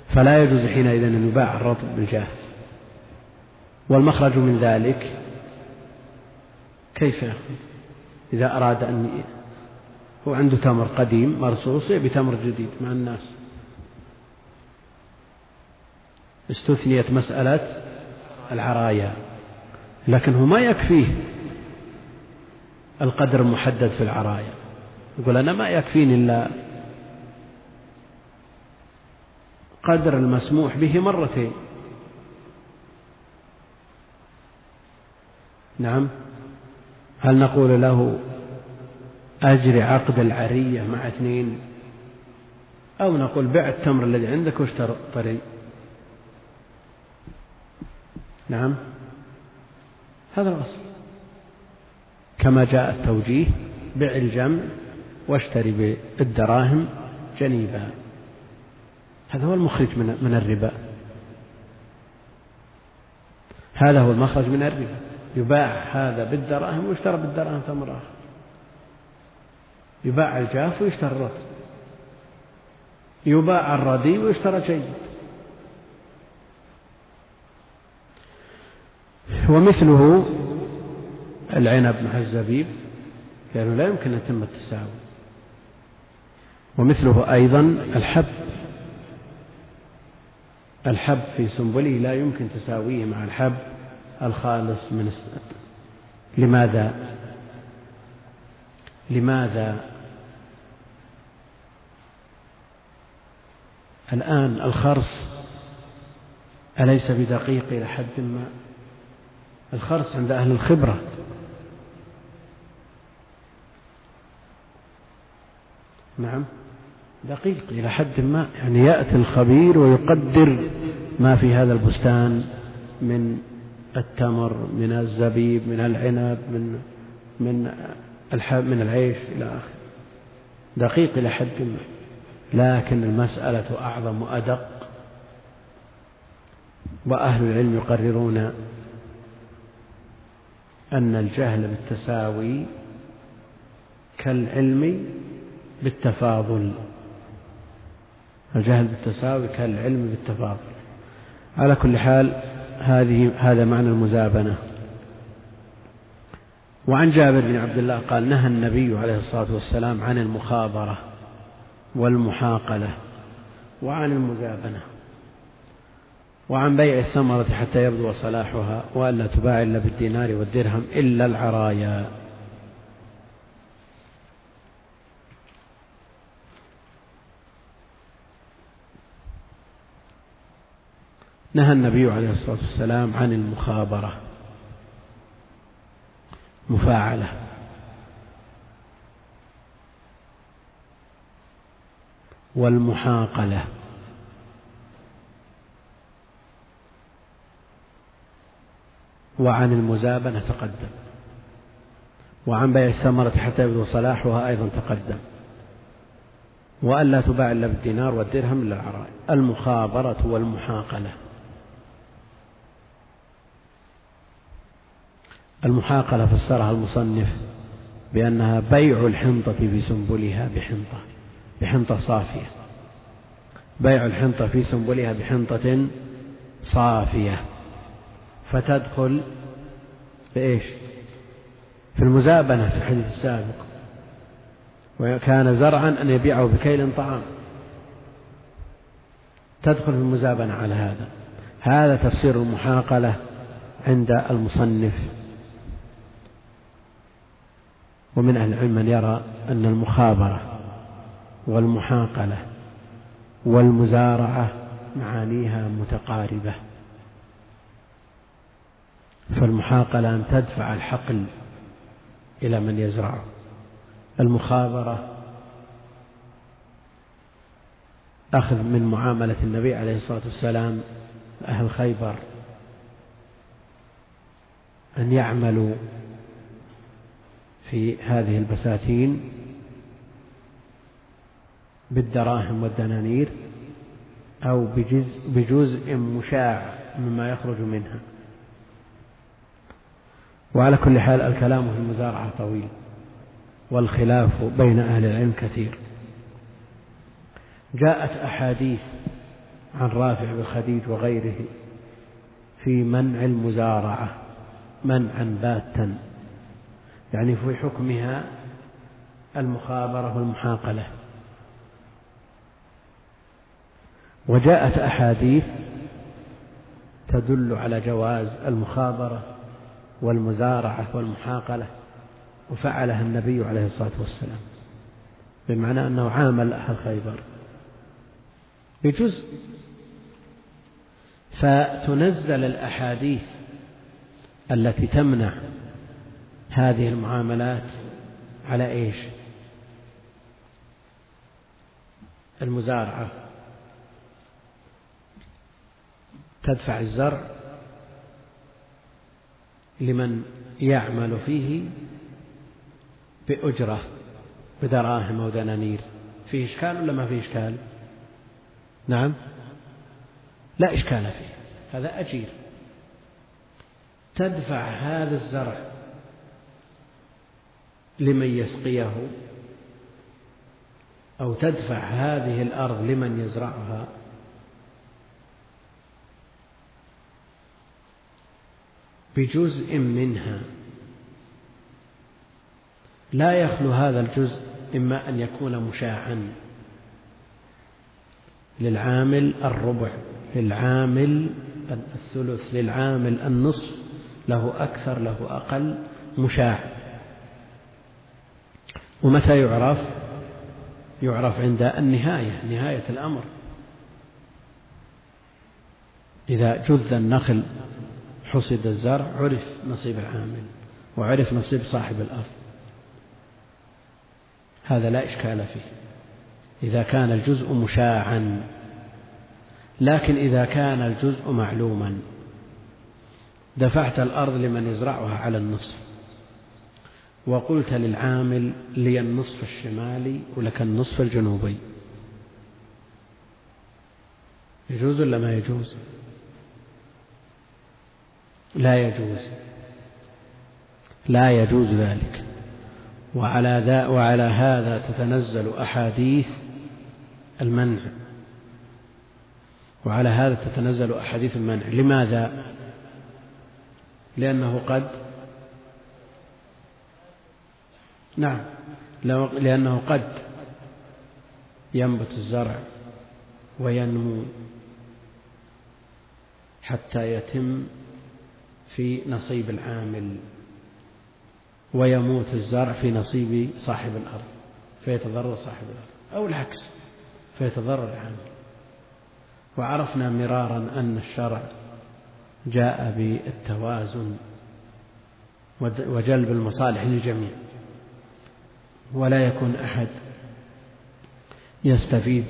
فلا يجوز حينئذ أن يباع الرطب بالجاف والمخرج من ذلك كيف إذا أراد أن هو عنده تمر قديم مرصوص يبي تمر جديد مع الناس. استثنيت مسألة العرايا لكن هو ما يكفيه. القدر المحدد في العرايا. يقول أنا ما يكفيني إلا قدر المسموح به مرتين. نعم. هل نقول له أجري عقد العرية مع اثنين؟ أو نقول بع التمر الذي عندك واشتر طري نعم. هذا الأصل. كما جاء التوجيه بع الجمع واشتري بالدراهم جنيبا هذا هو المخرج من من الربا. هذا هو المخرج من الربا. يباع هذا بالدراهم ويشترى بالدراهم تمر آخر. يباع الجاف ويشترى الرطب يباع الردي ويشترى جيد. ومثله العنب مع الزبيب لأنه لا يمكن أن يتم التساوي. ومثله أيضا الحب. الحب في سنبله لا يمكن تساويه مع الحب الخالص من لماذا؟ لماذا؟ الآن الخرص أليس بدقيق إلى حد ما؟ الخرص عند أهل الخبرة. نعم. دقيق إلى حد ما يعني يأتي الخبير ويقدر ما في هذا البستان من التمر من الزبيب من العنب من من من العيش إلى آخره. دقيق إلى حد ما. لكن المسألة أعظم وأدق. وأهل العلم يقررون أن الجهل بالتساوي كالعلم بالتفاضل. الجهل بالتساوي كالعلم بالتفاضل. على كل حال هذه هذا معنى المزابنة. وعن جابر بن عبد الله قال نهى النبي عليه الصلاة والسلام عن المخابرة والمحاقلة وعن المزابنة وعن بيع الثمرة حتى يبدو صلاحها وألا تباع إلا بالدينار والدرهم إلا العرايا. نهى النبي عليه الصلاة والسلام عن المخابرة مفاعلة. والمحاقلة. وعن المزابنة تقدم. وعن بيع الثمرة حتى يبدو صلاحها أيضا تقدم. وألا تباع إلا بالدينار والدرهم إلا العراء. المخابرة والمحاقلة. المحاقلة فسرها المصنف بأنها بيع الحنطة في سنبلها بحنطة بحنطة صافية. بيع الحنطة في سنبلها بحنطة صافية. فتدخل في إيش في المزابنة في الحديث السابق. وكان زرعا أن يبيعه بكيل طعام. تدخل في المزابنة على هذا. هذا تفسير المحاقلة عند المصنف. ومن أهل العلم من يرى أن المخابرة والمحاقلة والمزارعة معانيها متقاربة. فالمحاقلة أن تدفع الحقل إلى من يزرعه المخابرة أخذ من معاملة النبي عليه الصلاة والسلام أهل خيبر أن يعملوا في هذه البساتين بالدراهم والدنانير أو بجزء, بجزء مشاع مما يخرج منها. وعلى كل حال الكلام في المزارعة طويل والخلاف بين أهل العلم كثير. جاءت أحاديث عن رافع بن خديج وغيره في منع المزارعة منعا باتا. يعني في حكمها المخابرة والمحاقلة. وجاءت أحاديث تدل على جواز المخابرة والمزارعة والمحاقلة وفعلها النبي عليه الصلاة والسلام بمعنى أنه عامل أهل خيبر. بجزء فتنزل الأحاديث التي تمنع هذه المعاملات على إيش؟ المزارعة. تدفع الزرع لمن يعمل فيه بأجرة بدراهم أو دنانير. فيه إشكال ولا ما فيه إشكال؟ نعم. لا إشكال فيه. هذا أجير. تدفع هذا الزرع لمن يسقيه أو تدفع هذه الأرض لمن يزرعها. بجزء منها. لا يخلو هذا الجزء إما أن يكون مشاعا للعامل الربع للعامل الثلث للعامل النصف له أكثر له أقل مشاع. ومتى يعرف؟ يعرف عند النهاية نهاية الأمر. إذا جذ النخل حصد الزرع عرف نصيب العامل وعرف نصيب صاحب الأرض. هذا لا إشكال فيه. إذا كان الجزء مشاعا لكن إذا كان الجزء معلوما دفعت الأرض لمن يزرعها على النصف. وقلت للعامل لي النصف الشمالي ولك النصف الجنوبي. يجوز ولا ما يجوز؟ لا يجوز. لا يجوز ذلك. وعلى, ذا وعلى هذا تتنزل أحاديث المنع. وعلى هذا تتنزل أحاديث المنع. لماذا؟ لأنه قد نعم. لأنه قد ينبت الزرع وينمو حتى يتم في نصيب العامل ويموت الزرع في نصيب صاحب الأرض فيتضرر صاحب الأرض أو العكس فيتضرر العامل. وعرفنا مرارا أن الشرع جاء بالتوازن وجلب المصالح للجميع. ولا يكون أحد يستفيد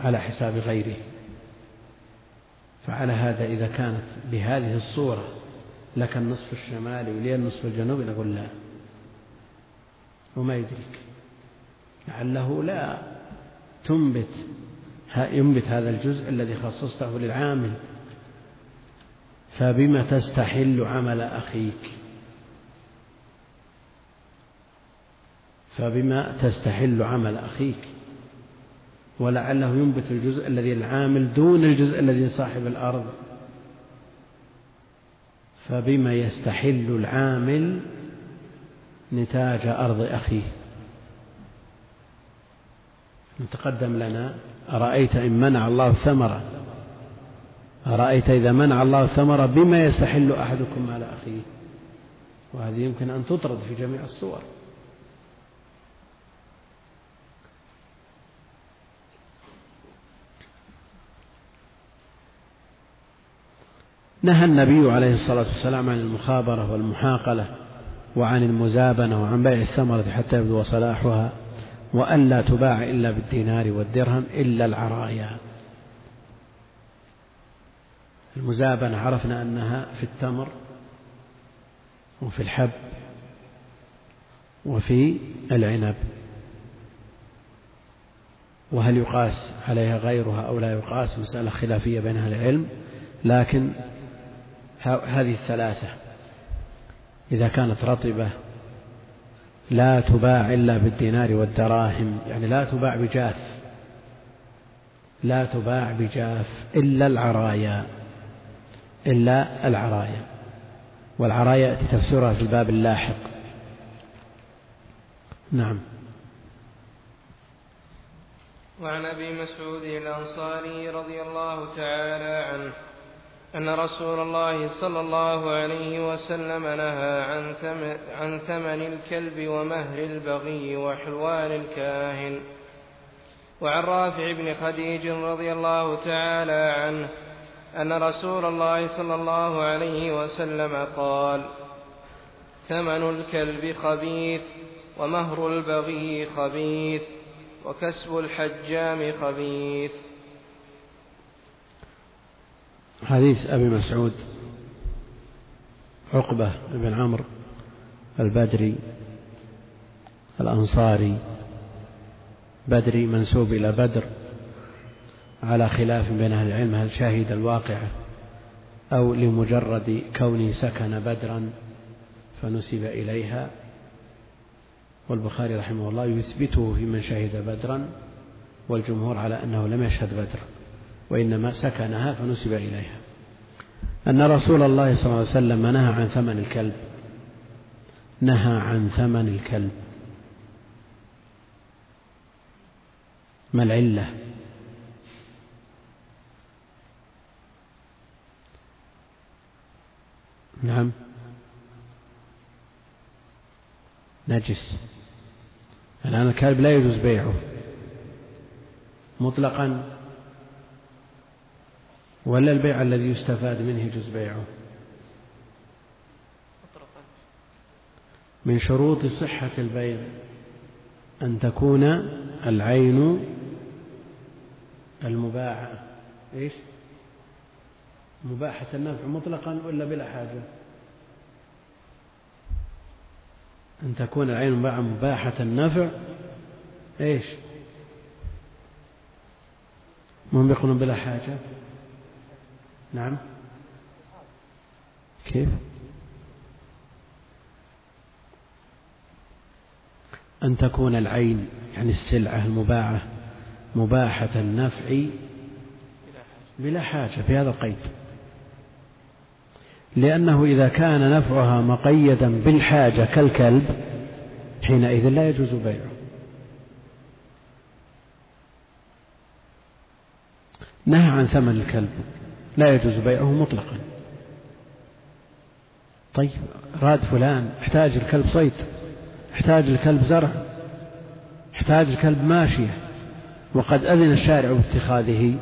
على حساب غيره. فعلى هذا إذا كانت بهذه الصورة لك النصف الشمالي ولي النصف الجنوبي نقول لا. وما يدرك لعله لا تنبت ينبت هذا الجزء الذي خصصته للعامل. فبم تستحل عمل أخيك؟ فبما تستحل عمل أخيك ولعله ينبت الجزء الذي العامل دون الجزء الذي صاحب الأرض فبما يستحل العامل نتاج أرض أخيه. تقدم لنا أرأيت إن منع الله الثمرة أرأيت إذا منع الله الثمرة بما يستحل أحدكم على أخيه؟ وهذه يمكن أن تطرد في جميع الصور. نهى النبي عليه الصلاة والسلام عن المخابرة والمحاقلة وعن المزابنة وعن بيع الثمرة حتى يبدو صلاحها وأن لا تباع إلا بالدينار والدرهم إلا العرايا. المزابنة عرفنا أنها في التمر وفي الحب وفي العنب. وهل يقاس عليها غيرها أو لا يقاس؟ مسألة خلافية بين أهل العلم. لكن هذه الثلاثة. إذا كانت رطبة لا تباع إلا بالدينار والدراهم يعني لا تباع بجاف لا تباع بجاف إلا العرايا إلا العرايا. والعرايا يأتي تفسيرها في الباب اللاحق. نعم. وعن أبي مسعود الأنصاري رضي الله تعالى عنه أن رسول الله صلى الله عليه وسلم نهى عن ثمن, عن ثمن الكلب ومهر البغي وحلوان الكاهن. وعن رافع بن خديج رضي الله تعالى عنه أن رسول الله صلى الله عليه وسلم قال ثمن الكلب خبيث ومهر البغي خبيث وكسب الحجام خبيث. حديث أبي مسعود عقبة بن عمرو البدري الأنصاري بدري منسوب إلى بدر على خلاف بين أهل العلم هل شهد الواقعة أو لمجرد كونه سكن بدرا فنسب إليها؟ والبخاري رحمه الله يثبته في من شهد بدرا والجمهور على أنه لم يشهد بدرا. وإنما سكنها فنسب إليها. أن رسول الله صلى الله عليه وسلم نهى عن ثمن الكلب. نهى عن ثمن الكلب. ما العلة؟ نعم. نجس. الآن الكلب لا يجوز بيعه. مطلقا. ولا البيع الذي يستفاد منه يجوز بيعه؟ من شروط صحة البيع أن تكون العين المباحة. إيش؟ مباحة النفع مطلقا ولا بلا حاجة؟ أن تكون العين مباحة النفع. إيش؟ من بيقولون بلا حاجة. نعم. كيف؟ أن تكون العين يعني السلعة المباعة مباحة النفع بلا حاجة في هذا القيد. لأنه إذا كان نفعها مقيدا بالحاجة كالكلب حينئذ لا يجوز بيعه. نهى عن ثمن الكلب. لا يجوز بيعه مطلقا. طيب راد فلان احتاج الكلب صيد احتاج الكلب زرع احتاج الكلب ماشية وقد أذن الشارع باتخاذه.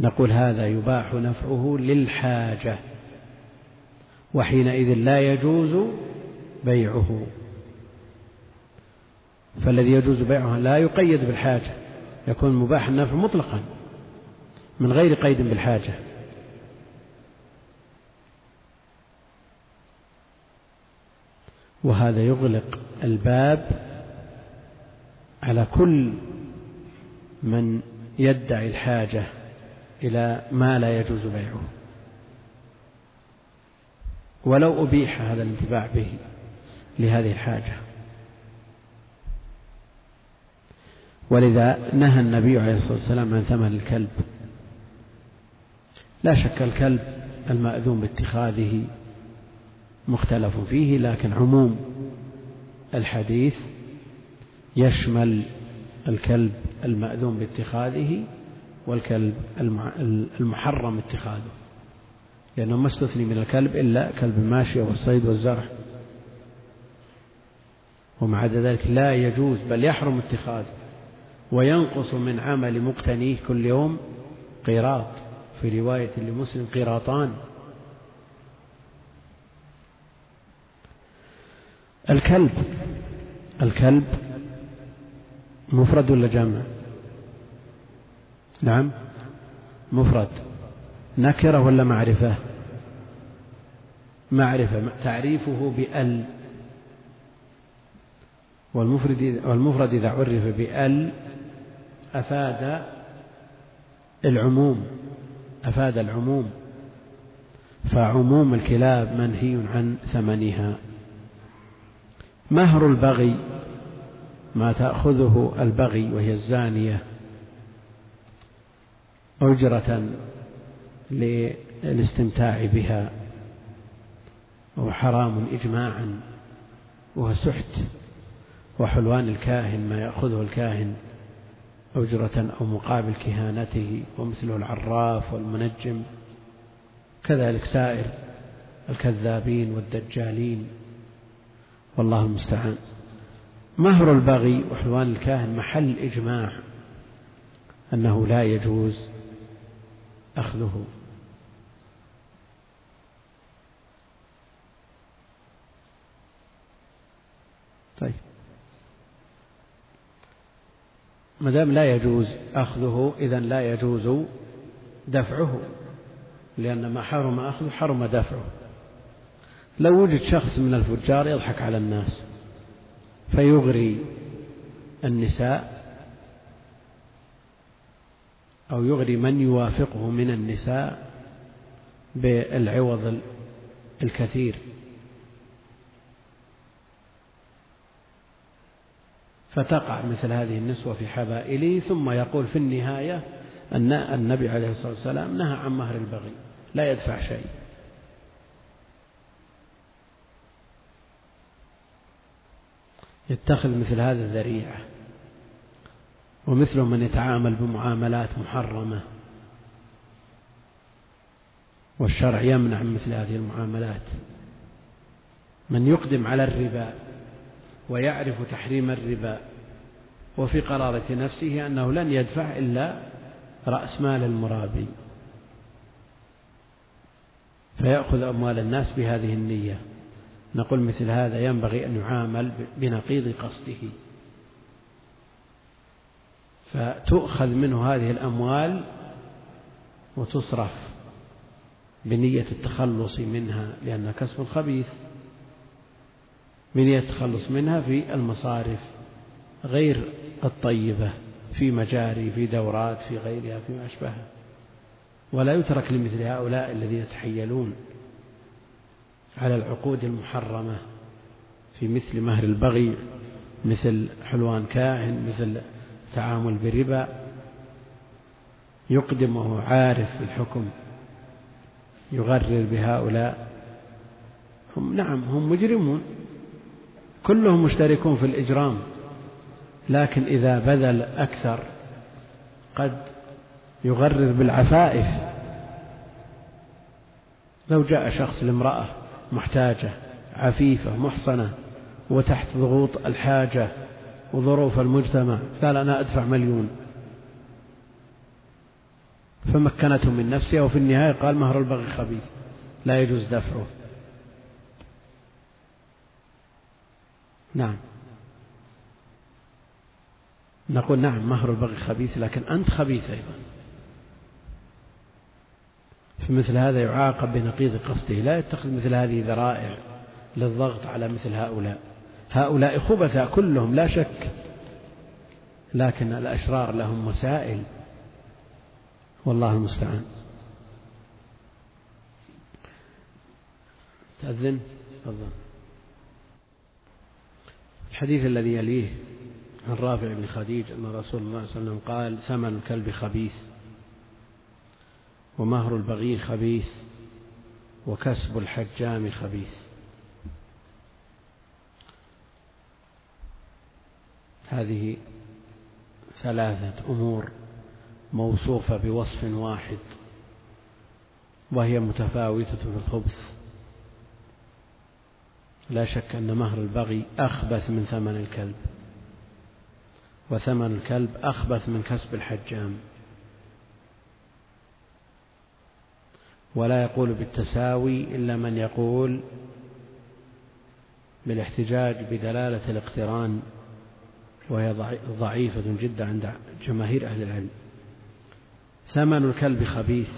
نقول هذا يباح نفعه للحاجة وحينئذ لا يجوز بيعه. فالذي يجوز بيعه لا يقيد بالحاجة. يكون مباح النفع مطلقا من غير قيد بالحاجة. وهذا يغلق الباب على كل من يدعي الحاجة إلى ما لا يجوز بيعه. ولو أبيح هذا الانتفاع به لهذه الحاجة. ولذا نهى النبي عليه الصلاة والسلام عن ثمن الكلب. لا شك الكلب المأذون باتخاذه مختلف فيه لكن عموم الحديث يشمل الكلب المأذون باتخاذه والكلب المحرم اتخاذه. لأنه ما استثني من الكلب إلا كلب الماشية والصيد والزرع. ومع ذلك لا يجوز بل يحرم اتخاذه. وينقص من عمل مقتنيه كل يوم قيراط في رواية لمسلم قيراطان. الكلب الكلب مفرد ولا جمع؟ نعم مفرد. نكرة ولا معرفة؟ معرفة تعريفه بأل. والمفرد والمفرد إذا عرف بأل أفاد العموم أفاد العموم. فعموم الكلاب منهي عن ثمنها. مهر البغي ما تأخذه البغي وهي الزانية أجرة للاستمتاع بها وهو حرام إجماعا وهو سحت وحلوان الكاهن ما يأخذه الكاهن. أجرة أو مقابل كهانته ومثله العراف والمنجم. كذلك سائر الكذابين والدجالين. والله المستعان. مهر البغي وحلوان الكاهن محل إجماع أنه لا يجوز أخذه. طيب. ما دام لا يجوز أخذه إذا لا يجوز دفعه لأن ما حرم أخذه حرم دفعه. لو وجد شخص من الفجار يضحك على الناس فيغري النساء أو يغري من يوافقه من النساء بالعوض الكثير. فتقع مثل هذه النسوة في حبائله ثم يقول في النهاية أن النبي عليه الصلاة والسلام نهى عن مهر البغي لا يدفع شيء. يتخذ مثل هذا الذريعة ومثله من يتعامل بمعاملات محرمة والشرع يمنع من مثل هذه المعاملات. من يقدم على الربا ويعرف تحريم الربا وفي قرارة نفسه أنه لن يدفع إلا رأس مال المرابي فيأخذ أموال الناس بهذه النية. نقول مثل هذا ينبغي أن يعامل بنقيض قصده. فتؤخذ منه هذه الأموال وتصرف بنية التخلص منها لأنها كسب خبيث. بنية التخلص منها في المصارف غير الطيبة في مجاري في دورات في غيرها فيما أشبهها. ولا يترك لمثل هؤلاء الذين يتحيلون على العقود المحرمة في مثل مهر البغي مثل حلوان كاهن مثل تعامل بربا. يقدم وهو عارف بالحكم يغرر بهؤلاء. هم نعم هم مجرمون. كلهم مشتركون في الإجرام لكن إذا بذل أكثر قد يغرر بالعفائف. لو جاء شخص لامرأة محتاجة عفيفة محصنة وتحت ضغوط الحاجة وظروف المجتمع قال أنا أدفع مليون. فمكنته من نفسها وفي النهاية قال مهر البغي خبيث لا يجوز دفعه. نعم. نقول نعم مهر البغي خبيث لكن أنت خبيث أيضا. في مثل هذا يعاقب بنقيض قصده. لا يتخذ مثل هذه ذرائع للضغط على مثل هؤلاء. هؤلاء خبثاء كلهم لا شك. لكن الأشرار لهم وسائل. والله المستعان. تأذن؟ تفضل. الحديث الذي يليه عن رافع بن خديج أن رسول الله صلى الله عليه وسلم قال ثمن الكلب خبيث ومهر البغي خبيث وكسب الحجام خبيث. هذه ثلاثة أمور موصوفة بوصف واحد وهي متفاوتة في الخبث. لا شك أن مهر البغي أخبث من ثمن الكلب وثمن الكلب أخبث من كسب الحجام. ولا يقول بالتساوي إلا من يقول بالاحتجاج بدلالة الاقتران وهي ضعيفة جدا عند جماهير أهل العلم. ثمن الكلب خبيث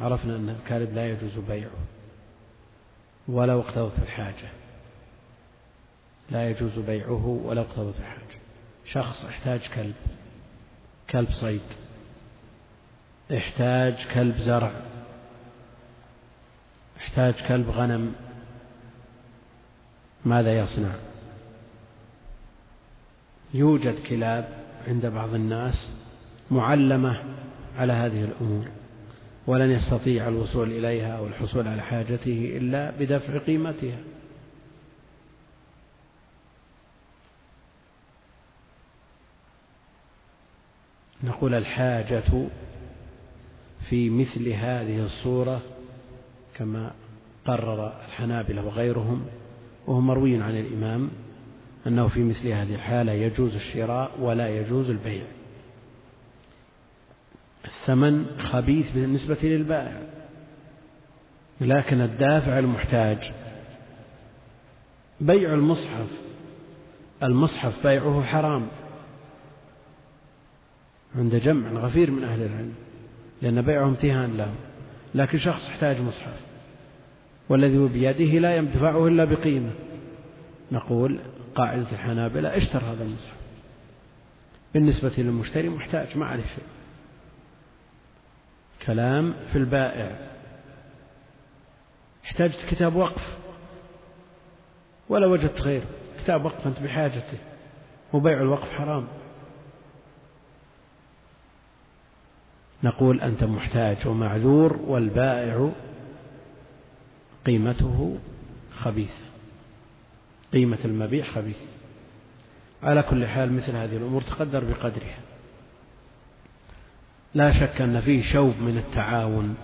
عرفنا أن الكلب لا يجوز بيعه ولو اقتضت الحاجة. لا يجوز بيعه ولو اقتضت الحاجة شخص احتاج كلب كلب صيد. احتاج كلب زرع. احتاج كلب غنم. ماذا يصنع؟ يوجد كلاب عند بعض الناس معلمة على هذه الأمور ولن يستطيع الوصول إليها أو الحصول على حاجته إلا بدفع قيمتها. نقول الحاجة في مثل هذه الصورة كما قرر الحنابلة وغيرهم وهو مروي عن الإمام أنه في مثل هذه الحالة يجوز الشراء ولا يجوز البيع. الثمن خبيث بالنسبة للبائع لكن الدافع المحتاج. بيع المصحف المصحف بيعه حرام. عند جمع غفير من أهل العلم لأن بيعه امتهان له لكن شخص احتاج مصحف والذي هو بيده لا يدفعه إلا بقيمة. نقول قاعدة الحنابلة اشتر هذا المصحف. بالنسبة للمشتري محتاج ما عليه شيء كلام في البائع. احتاجت كتاب وقف. ولا وجدت غيره. كتاب وقف أنت بحاجته. وبيع الوقف حرام. نقول أنت محتاج ومعذور والبائع قيمته خبيثة. قيمة المبيع خبيث على كل حال مثل هذه الأمور تقدر بقدرها. لا شك أن فيه شوب من التعاون.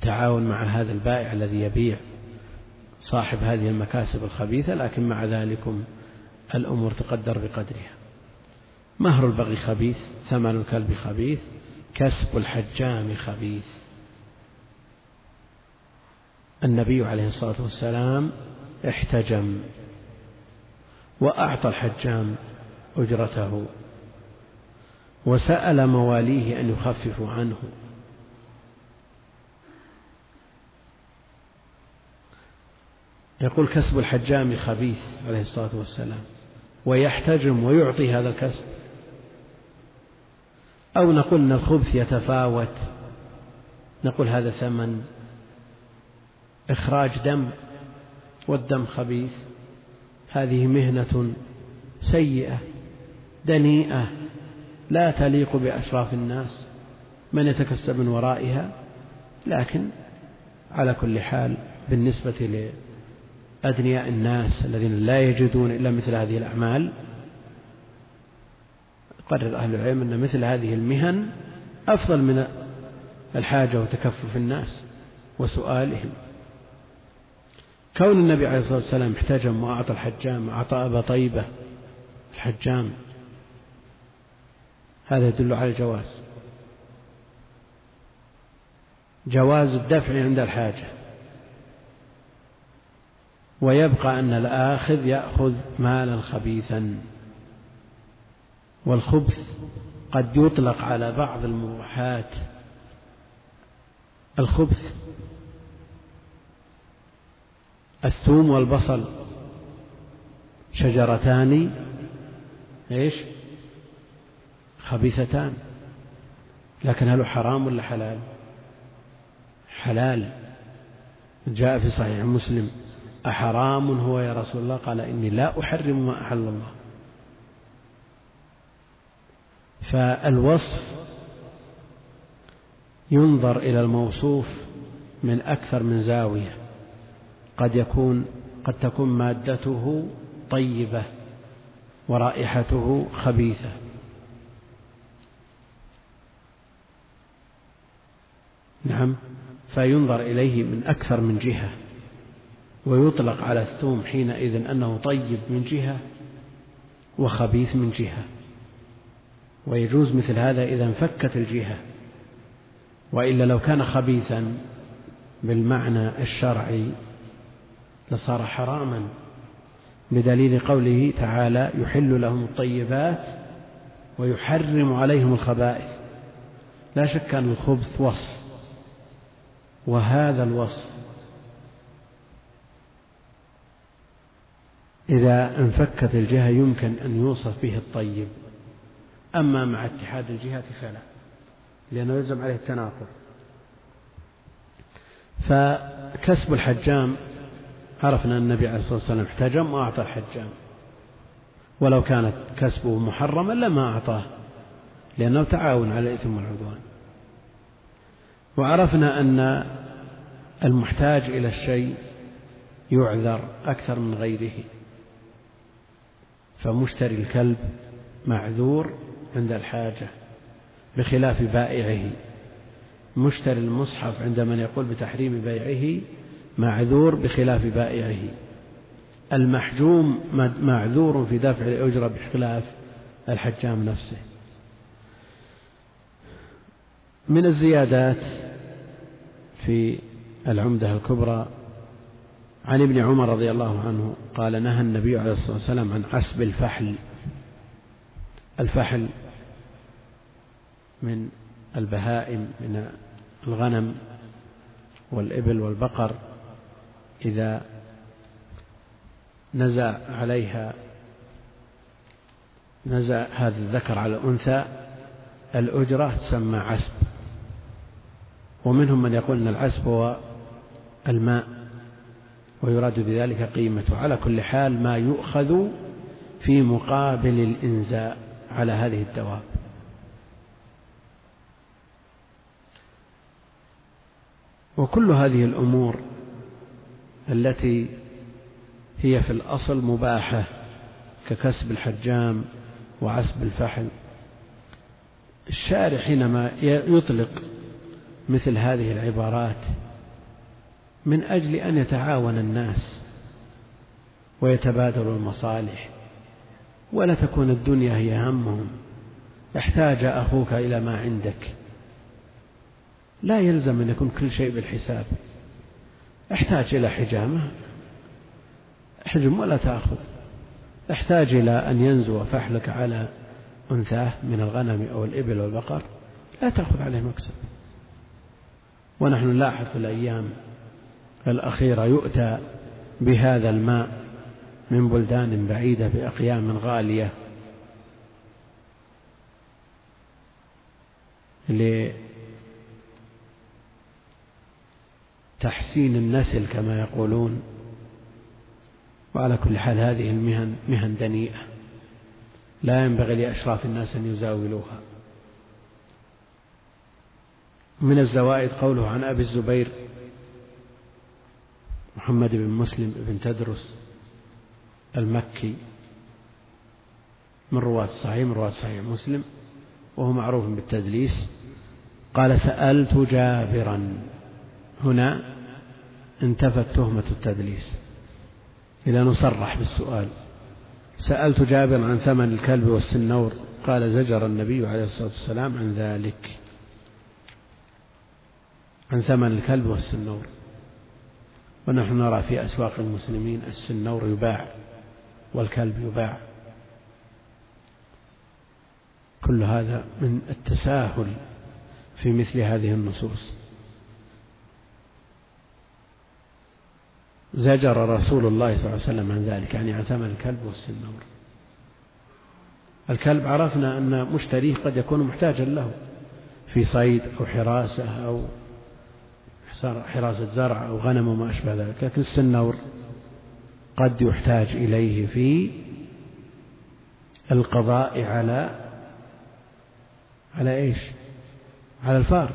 تعاون مع هذا البائع الذي يبيع صاحب هذه المكاسب الخبيثة لكن مع ذلك الأمور تقدر بقدرها. مهر البغي خبيث ثمن الكلب خبيث كسب الحجام خبيث. النبي عليه الصلاة والسلام احتجم وأعطى الحجام أجرته وسأل مواليه أن يخففوا عنه. يقول كسب الحجام خبيث عليه الصلاة والسلام ويحتجم ويعطي هذا الكسب. أو نقول أن الخبث يتفاوت. نقول هذا ثمن إخراج دم والدم خبيث. هذه مهنة سيئة دنيئة لا تليق بأشراف الناس. من يتكسب من ورائها؟ لكن على كل حال بالنسبة لأدنياء الناس الذين لا يجدون إلا مثل هذه الأعمال قرر أهل العلم أن مثل هذه المهن أفضل من الحاجة وتكفف الناس وسؤالهم. كون النبي عليه الصلاة والسلام احتجم وأعطى الحجام أعطى أبا طيبة الحجام هذا يدل على الجواز. جواز الدفع عند الحاجة. ويبقى أن الآخذ يأخذ مالا خبيثا. والخبث قد يطلق على بعض المباحات الخبث الثوم والبصل شجرتان إيش؟ خبيثتان. لكن هل حرام ولا حلال؟ حلال. جاء في صحيح مسلم أحرام هو يا رسول الله؟ قال إني لا أحرم ما أحل الله. فالوصف ينظر إلى الموصوف من أكثر من زاوية. قد يكون قد تكون مادته طيبة ورائحته خبيثة. نعم فينظر إليه من أكثر من جهة ويطلق على الثوم حينئذ أنه طيب من جهة وخبيث من جهة. ويجوز مثل هذا إذا انفكت الجهة وإلا لو كان خبيثا بالمعنى الشرعي لصار حراما بدليل قوله تعالى يحل لهم الطيبات ويحرم عليهم الخبائث. لا شك أن الخبث وصف وهذا الوصف إذا انفكت الجهة يمكن أن يوصف به الطيب. أما مع اتحاد الجهات فلا لأنه يلزم عليه التناقض. فكسب الحجام عرفنا أن النبي عليه الصلاة والسلام احتجم وأعطى الحجام ولو كانت كسبه محرما لما أعطاه لأنه تعاون على الإثم والعدوان. وعرفنا أن المحتاج إلى الشيء يعذر أكثر من غيره. فمشتري الكلب معذور عند الحاجة بخلاف بائعه. مشتري المصحف عند من يقول بتحريم بيعه معذور بخلاف بائعه. المحجوم معذور في دفع الأجرة بخلاف الحجام نفسه. من الزيادات في العمدة الكبرى عن ابن عمر رضي الله عنه قال نهى النبي عليه الصلاة والسلام عن عسب الفحل. الفحل من البهائم من الغنم والإبل والبقر إذا نزع عليها نزع هذا الذكر على الأنثى الأجرة تسمى عسب. ومنهم من يقول أن العسب هو الماء ويراد بذلك قيمته. على كل حال ما يؤخذ في مقابل الإنزاء على هذه الدواب. وكل هذه الأمور التي هي في الأصل مباحة ككسب الحجام وعسب الفحل. الشارع حينما يطلق مثل هذه العبارات من أجل أن يتعاون الناس ويتبادلوا المصالح ولا تكون الدنيا هي همهم. احتاج أخوك إلى ما عندك. لا يلزم أن يكون كل شيء بالحساب. احتاج إلى حجامة احجم ولا تأخذ. احتاج إلى أن ينزو فحلك على أنثاه من الغنم أو الإبل والبقر لا تأخذ عليه مكسب. ونحن نلاحظ في الأيام الأخيرة يؤتى بهذا الماء من بلدان بعيدة بأقيام غالية. لتحسين النسل كما يقولون. وعلى كل حال هذه المهن مهن دنيئة. لا ينبغي لأشراف الناس أن يزاولوها. من الزوائد قوله عن أبي الزبير محمد بن مسلم بن تدرس المكي من رواة الصحيح من رواة صحيح مسلم وهو معروف بالتدليس قال سألت جابرا. هنا انتفت تهمة التدليس. إلى نصرح بالسؤال. سألت جابر عن ثمن الكلب والسنور. قال زجر النبي عليه الصلاة والسلام عن ذلك. عن ثمن الكلب والسنور. ونحن نرى في أسواق المسلمين السنور يباع والكلب يباع. كل هذا من التساهل في مثل هذه النصوص. زجر رسول الله صلى الله عليه وسلم عن ذلك يعني عن ثمن الكلب والسنور الكلب عرفنا أن مشتريه قد يكون محتاجا له في صيد أو حراسة أو حراسة زرع أو غنم وما أشبه ذلك لكن السنور قد يحتاج إليه في القضاء على على إيش؟ على الفار.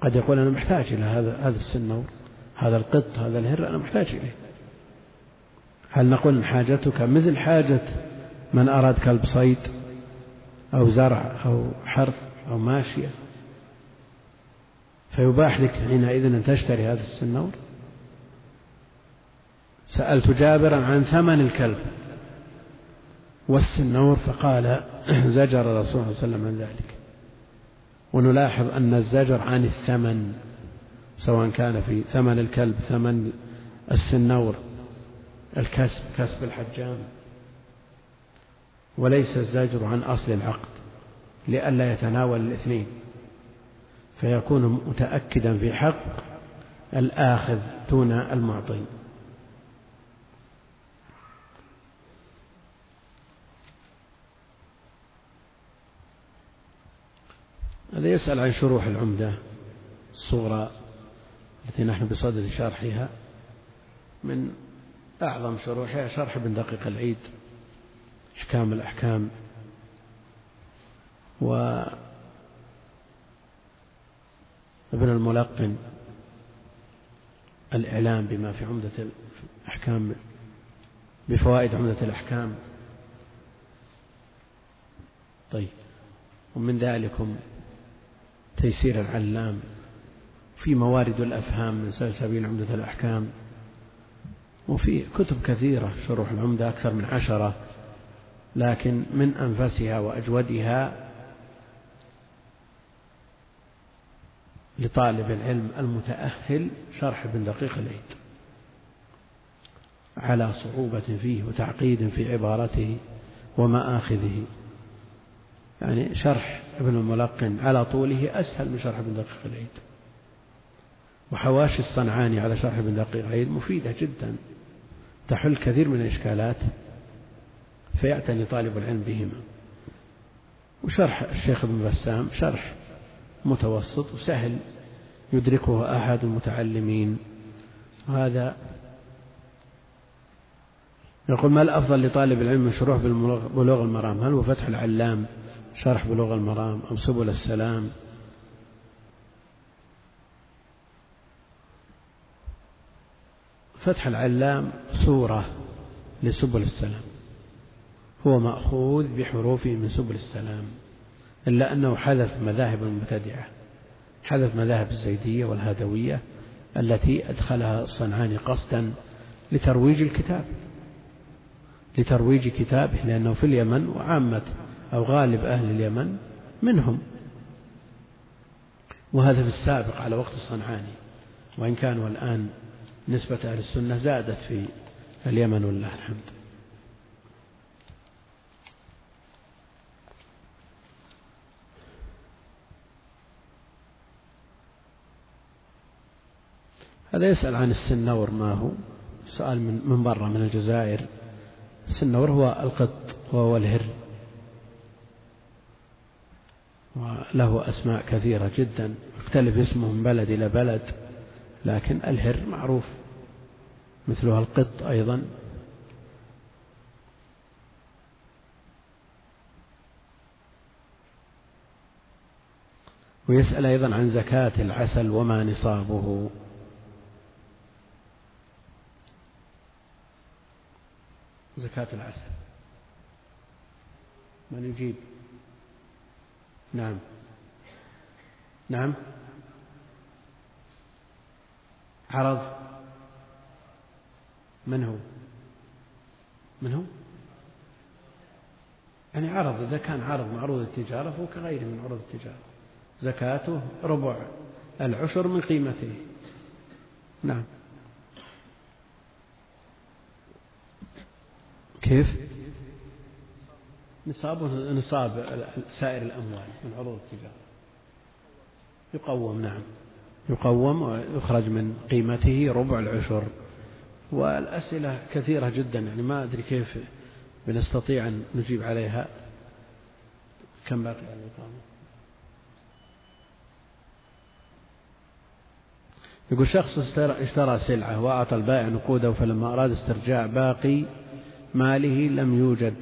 قد يقول أنا محتاج إلى هذا هذا السنور. هذا القط هذا الهر أنا محتاج إليه. هل نقول حاجتك مثل حاجة من أراد كلب صيد أو زرع أو حرث أو ماشية؟ فيباح لك حينئذ أن تشتري هذا السنور. سألت جابرا عن ثمن الكلب والسنور فقال زجر الرسول صلى الله عليه وسلم عن ذلك. ونلاحظ أن الزجر عن الثمن. سواء كان في ثمن الكلب ثمن السنور الكسب كسب الحجام. وليس الزجر عن أصل العقد لئلا يتناول الاثنين. فيكون متأكدا في حق الآخذ دون المعطي. هذا يسأل عن شروح العمدة الصغرى التي نحن بصدد شرحها من أعظم شروحها شرح ابن دقيق العيد إحكام الأحكام. و ابن الملقن الإعلام بما في عمدة الأحكام بفوائد عمدة الأحكام. طيب ومن ذلكم تيسير العلام في موارد الأفهام من سلسبيل عمدة الأحكام وفي كتب كثيرة شروح العمدة أكثر من عشرة لكن من أنفسها وأجودها لطالب العلم المتأهل شرح ابن دقيق العيد على صعوبة فيه وتعقيد في عبارته ومآخذه. يعني شرح ابن الملقن على طوله أسهل من شرح ابن دقيق العيد. وحواشي الصنعاني على شرح ابن دقيق العيد مفيدة جدا. تحل كثير من الإشكالات فيعتني طالب العلم بهما. وشرح الشيخ ابن بسام شرح متوسط وسهل يدركه أحد المتعلمين. هذا يقول ما الأفضل لطالب العلم من شروح بلوغ المرام؟ هل هو فتح العلام شرح بلوغ المرام أو سبل السلام؟ فتح العلام صورة لسبل السلام. هو مأخوذ بحروفه من سبل السلام إلا أنه حذف مذاهب المبتدعة حذف مذاهب الزيدية والهدوية التي أدخلها الصنعاني قصدا لترويج الكتاب. لترويج كتابه لأنه في اليمن وعامة أو غالب أهل اليمن منهم. وهذا في السابق على وقت الصنعاني وإن كانوا الآن نسبة أهل السنة زادت في اليمن ولله الحمد هذا يسأل عن السنور ما هو؟ سؤال من من برا من الجزائر. السنور هو القط وهو الهر. وله أسماء كثيرة جدا. يختلف اسمه من بلد إلى بلد لكن الهر معروف. مثلها القط أيضا. ويسأل أيضا عن زكاة العسل وما نصابه. زكاة العسل. من يجيب؟ نعم. نعم. عرض. من هو؟ من هو؟ يعني عرض إذا كان عرض معروض التجارة فهو كغيره من عروض التجارة. زكاته ربع العشر من قيمته. نعم. كيف؟ نصاب نصاب سائر الأموال من عروض التجارة. يقوم نعم. يقوم ويخرج من قيمته ربع العشر. والأسئلة كثيرة جدا يعني ما أدري كيف بنستطيع أن نجيب عليها. كم باقي؟ على الإقامة يقول شخص اشترى سلعة وأعطى البائع نقوده فلما أراد استرجاع باقي ماله لم يوجد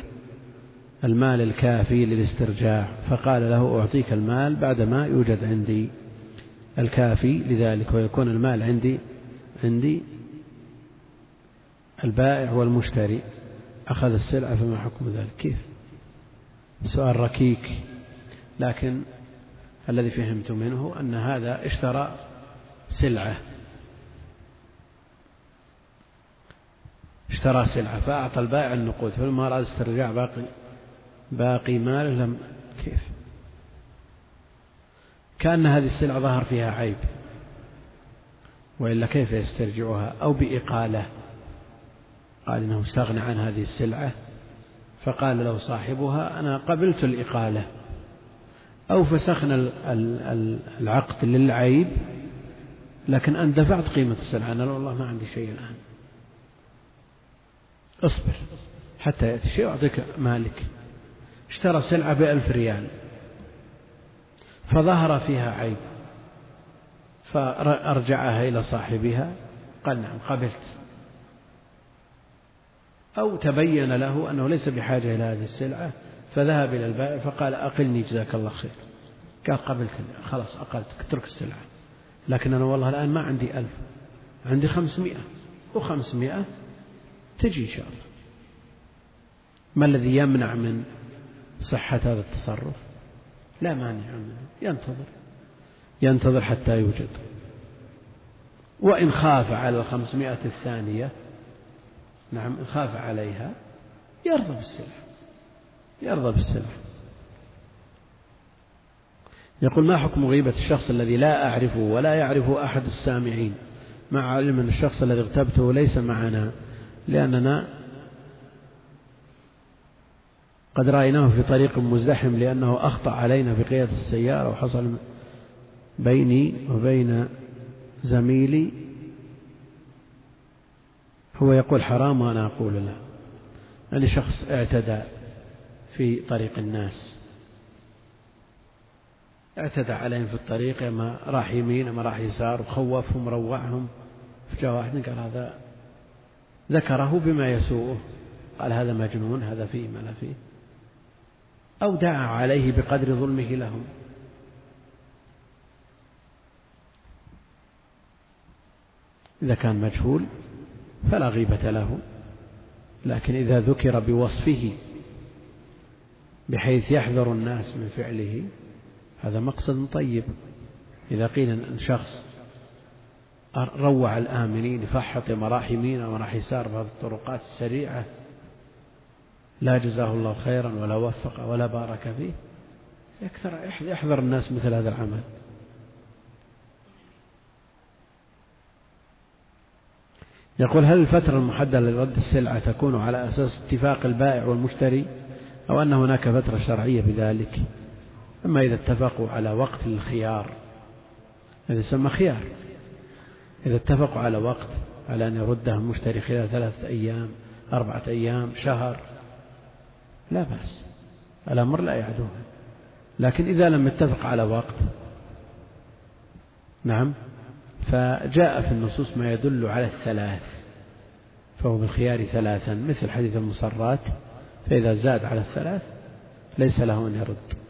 المال الكافي للاسترجاع فقال له أعطيك المال بعدما يوجد عندي الكافي لذلك ويكون المال عندي عندي البائع والمشتري. أخذ السلعة فما حكم ذلك؟ كيف؟ سؤال ركيك. لكن الذي فهمت منه أن هذا اشترى سلعة. اشترى سلعة فأعطى البائع النقود فلما أراد استرجاع باقي باقي ماله لم كيف؟ كأن هذه السلعة ظهر فيها عيب. وإلا كيف يسترجعها؟ أو بإقالة. قال إنه استغنى عن هذه السلعة فقال له صاحبها أنا قبلت الإقالة أو فسخنا العقد للعيب لكن أنت دفعت قيمة السلعة. أنا والله ما عندي شيء الآن. اصبر حتى يأتي شيء أعطيك مالك. اشترى سلعة بألف ريال فظهر فيها عيب فأرجعها إلى صاحبها. قال نعم قبلت. أو تبين له أنه ليس بحاجة إلى هذه السلعة فذهب إلى البائع فقال أقلني جزاك الله خير. قال قبلت خلاص أقلت اترك السلعة. لكن أنا والله الآن ما عندي ألف عندي خمسمائة. وخمسمائة تجي إن شاء الله. ما الذي يمنع من صحة هذا التصرف؟ لا مانع منه ينتظر. ينتظر حتى يوجد. وإن خاف على الخمسمائة الثانية نعم خاف عليها يرضى بالسلف يرضى بالسلف. يقول ما حكم غيبة الشخص الذي لا أعرفه ولا يعرفه أحد السامعين؟ مع علم أن الشخص الذي اغتبته ليس معنا لأننا قد رأيناه في طريق مزدحم لأنه أخطأ علينا في قيادة السيارة وحصل بيني وبين زميلي هو يقول حرام وأنا أقول لا. يعني شخص اعتدى في طريق الناس. اعتدى عليهم في الطريق اما راح يمين اما راح يسار وخوفهم روعهم. فجاء واحد قال هذا ذكره بما يسوءه. قال هذا مجنون هذا فيه ما لا فيه. أو دعا عليه بقدر ظلمه لهم. إذا كان مجهول فلا غيبة له. لكن إذا ذكر بوصفه بحيث يحذر الناس من فعله هذا مقصد طيب. إذا قيل أن شخص روع الآمنين فحط مراح يمين ومراح يسار في الطرقات السريعة لا جزاه الله خيرا ولا وفق ولا بارك فيه يكثر يحذر الناس مثل هذا العمل. يقول هل الفترة المحددة لرد السلعة تكون على أساس اتفاق البائع والمشتري أو أن هناك فترة شرعية بذلك؟ أما إذا اتفقوا على وقت للخيار هذا يسمى خيار. إذا اتفقوا على وقت على أن يردها المشتري خلال ثلاثة أيام أربعة أيام شهر لا بأس. الأمر لا يعدوه. لكن إذا لم يتفق على وقت نعم؟ فجاء في النصوص ما يدل على الثلاث فهو بالخيار ثلاثا مثل حديث المصرات فإذا زاد على الثلاث ليس له أن يرد.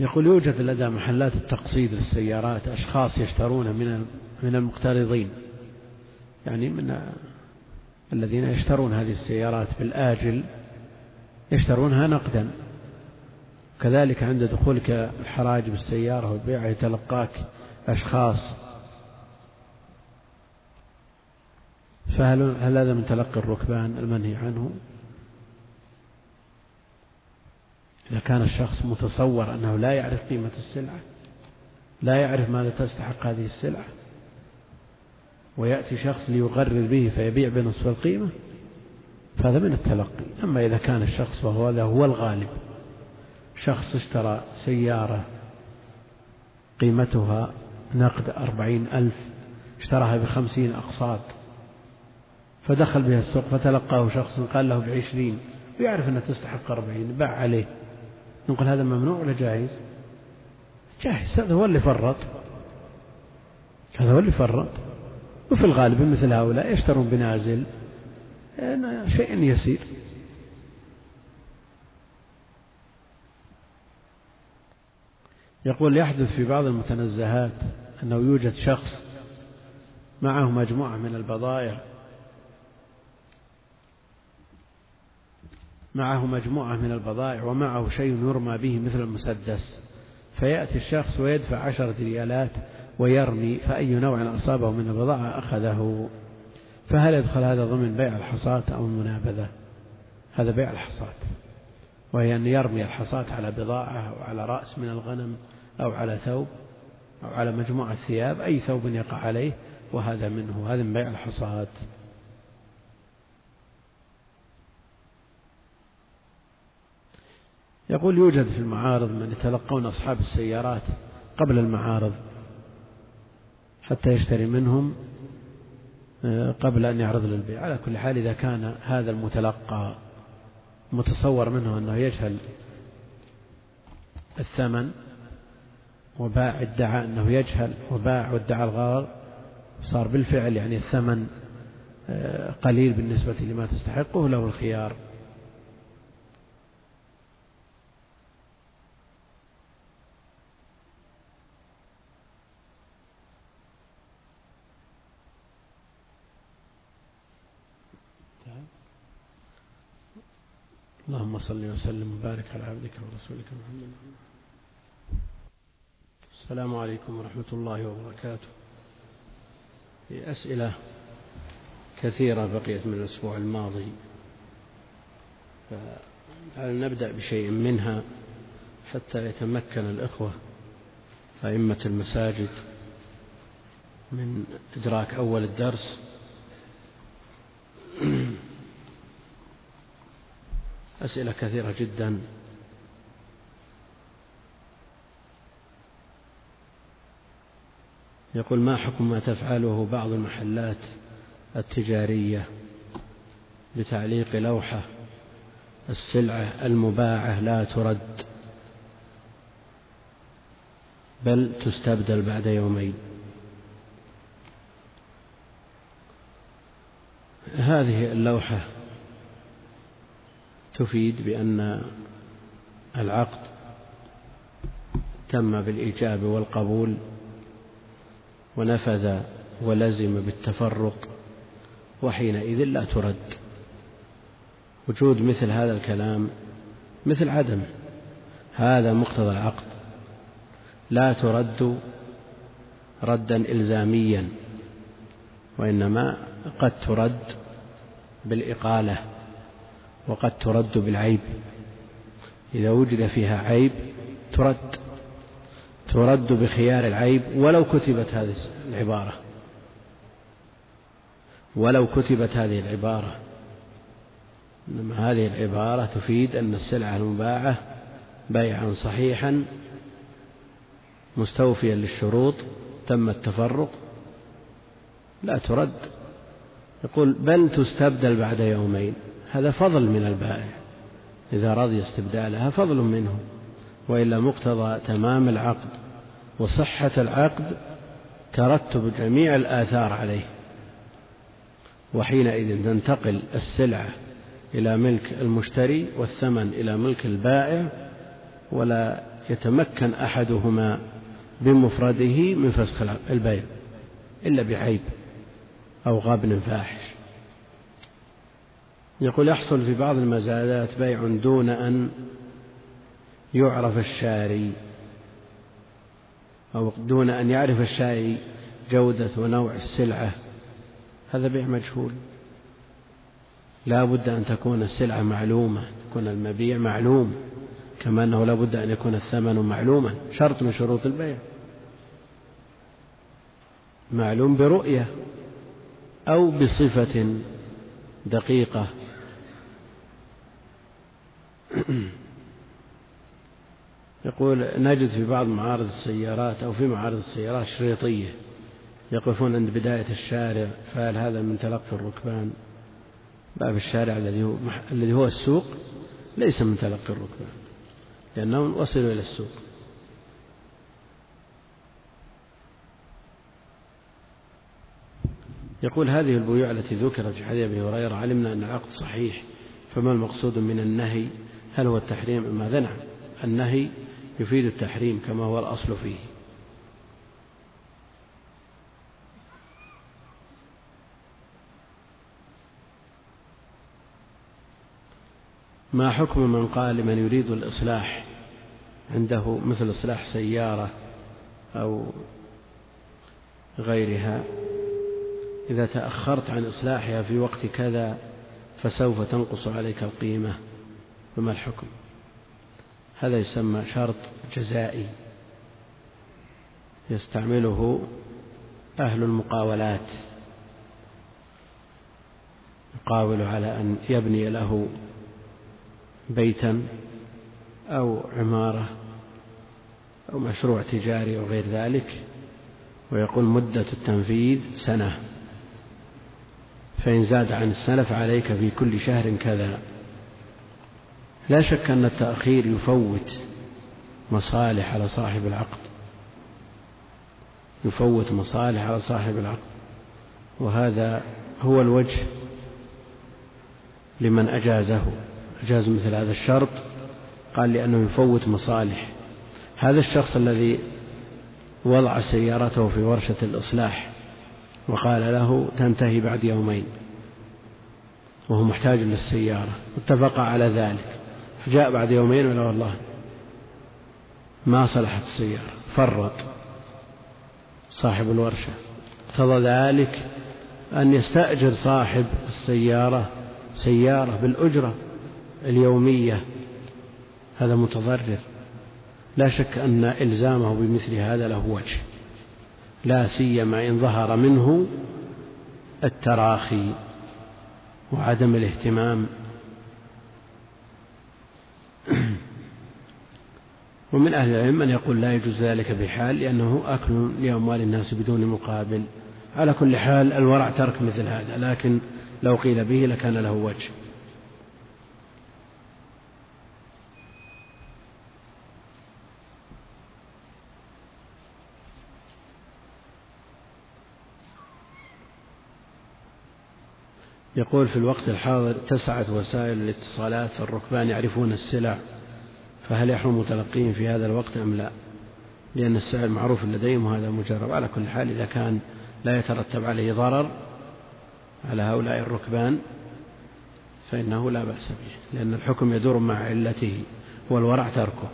يقول يوجد لدى محلات التقصيد للسيارات أشخاص يشترون من من المقترضين يعني من الذين يشترون هذه السيارات بالآجل يشترونها نقدا. كذلك عند دخولك الحراج بالسيارة والبيع يتلقاك أشخاص. فهل هل هذا من تلقي الركبان المنهي عنه؟ إذا كان الشخص متصور أنه لا يعرف قيمة السلعة لا يعرف ماذا تستحق هذه السلعة. ويأتي شخص ليغرر به فيبيع بنصف القيمة فهذا من التلقي. أما إذا كان الشخص وهو هذا هو الغالب شخص اشترى سيارة قيمتها نقد أربعين ألف اشتراها بخمسين أقساط فدخل بها السوق فتلقاه شخص قال له بعشرين ويعرف أنها تستحق أربعين باع عليه. نقول هذا ممنوع ولا جائز جائز هذا هو اللي فرط. هذا هو اللي فرط. وفي الغالب مثل هؤلاء يشترون بنازل شيء يسير. يقول يحدث في بعض المتنزهات أنه يوجد شخص معه مجموعة من البضائع معه مجموعة من البضائع ومعه شيء يرمى به مثل المسدس فيأتي الشخص ويدفع عشرة ريالات ويرمي فأي نوع أصابه من البضاعة أخذه. فهل يدخل هذا ضمن بيع الحصاة أو المنابذة؟ هذا بيع الحصاة. وهي أن يرمي الحصاة على بضاعة أو على رأس من الغنم أو على ثوب أو على مجموعة ثياب أي ثوب يقع عليه وهذا منه. هذا من بيع الحصاة. يقول يوجد في المعارض من يتلقون أصحاب السيارات قبل المعارض حتى يشتري منهم آه، قبل أن يعرض للبيع. على كل حال إذا كان هذا المتلقى متصور منه أنه يجهل الثمن وباع ادعى أنه يجهل وباع وادعى الغرر صار بالفعل يعني الثمن آه، قليل بالنسبة لما تستحقه له الخيار. اللهم صل وسلم وبارك على عبدك ورسولك محمد. السلام عليكم ورحمة الله وبركاته. في أسئلة كثيرة بقيت من الأسبوع الماضي فنبدأ بشيء منها حتى يتمكن الإخوة أئمة المساجد من إدراك أول الدرس؟ أسئلة كثيرة جدا. يقول ما حكم ما تفعله بعض المحلات التجارية بتعليق لوحة السلعة المباعة لا ترد بل تستبدل بعد يومين؟ هذه اللوحة تفيد بأن العقد تم بالإيجاب والقبول ونفذ ولزم بالتفرق وحينئذ لا ترد. وجود مثل هذا الكلام مثل عدم هذا مقتضى العقد. لا ترد ردا إلزاميا وإنما قد ترد بالإقالة. وقد ترد بالعيب. إذا وجد فيها عيب ترد. ترد بخيار العيب ولو كتبت هذه العبارة. ولو كتبت هذه العبارة. إنما هذه العبارة تفيد أن السلعة المباعة بيعا صحيحا مستوفيا للشروط تم التفرق. لا ترد. يقول بل تستبدل بعد يومين. هذا فضل من البائع. إذا رضي استبدالها فضل منه. وإلا مقتضى تمام العقد وصحة العقد ترتب جميع الآثار عليه. وحينئذ تنتقل السلعة إلى ملك المشتري والثمن إلى ملك البائع ولا يتمكن أحدهما بمفرده من فسخ البيع إلا بعيب أو غبن فاحش. يقول يحصل في بعض المزادات بيع دون أن يعرف الشاري أو دون أن يعرف الشاري جودة ونوع السلعة. هذا بيع مجهول. لا بد أن تكون السلعة معلومة تكون المبيع معلوم كما أنه لا بد أن يكون الثمن معلوما. شرط من شروط البيع. معلوم برؤية أو بصفة دقيقة. يقول نجد في بعض معارض السيارات أو في معارض السيارات شريطية يقفون عند بداية الشارع فهل هذا من تلقي الركبان؟ باب الشارع الذي هو الذي هو السوق ليس من تلقي الركبان لأنهم وصلوا إلى السوق. يقول هذه البيوع التي ذكرت في حديث أبي هريرة علمنا أن العقد صحيح فما المقصود من النهي؟ هل هو التحريم أم ماذا؟ نعم. النهي يفيد التحريم كما هو الأصل فيه. ما حكم من قال لمن يريد الإصلاح عنده مثل إصلاح سيارة أو غيرها؟ إذا تأخرت عن إصلاحها في وقت كذا فسوف تنقص عليك القيمة. فما الحكم؟ هذا يسمى شرط جزائي. يستعمله أهل المقاولات. يقاول على أن يبني له بيتا أو عمارة أو مشروع تجاري أو غير ذلك ويقول مدة التنفيذ سنة. فإن زاد عن السنة فعليك في كل شهر كذا. لا شك أن التأخير يفوت مصالح على صاحب العقد. يفوت مصالح على صاحب العقد. وهذا هو الوجه لمن أجازه. أجاز مثل هذا الشرط. قال لأنه يفوت مصالح. هذا الشخص الذي وضع سيارته في ورشة الإصلاح وقال له تنتهي بعد يومين وهو محتاج للسيارة. اتفق على ذلك. فجاء بعد يومين ولا والله ما صلحت السيارة فرط صاحب الورشة. اقتضى ذلك أن يستأجر صاحب السيارة سيارة بالأجرة اليومية. هذا متضرر. لا شك أن إلزامه بمثل هذا له وجه لا سيما إن ظهر منه التراخي وعدم الاهتمام ومن أهل العلم من يقول لا يجوز ذلك بحال لأنه أكل لأموال الناس بدون مقابل. على كل حال الورع ترك مثل هذا لكن لو قيل به لكان له وجه. يقول في الوقت الحاضر اتسعت وسائل الاتصالات فالركبان يعرفون السلع فهل يحرم تلقيهم في هذا الوقت أم لا؟ لأن السعر معروف لديهم وهذا مجرب. على كل حال إذا كان لا يترتب عليه ضرر على هؤلاء الركبان فإنه لا بأس به لأن الحكم يدور مع علته والورع تركه.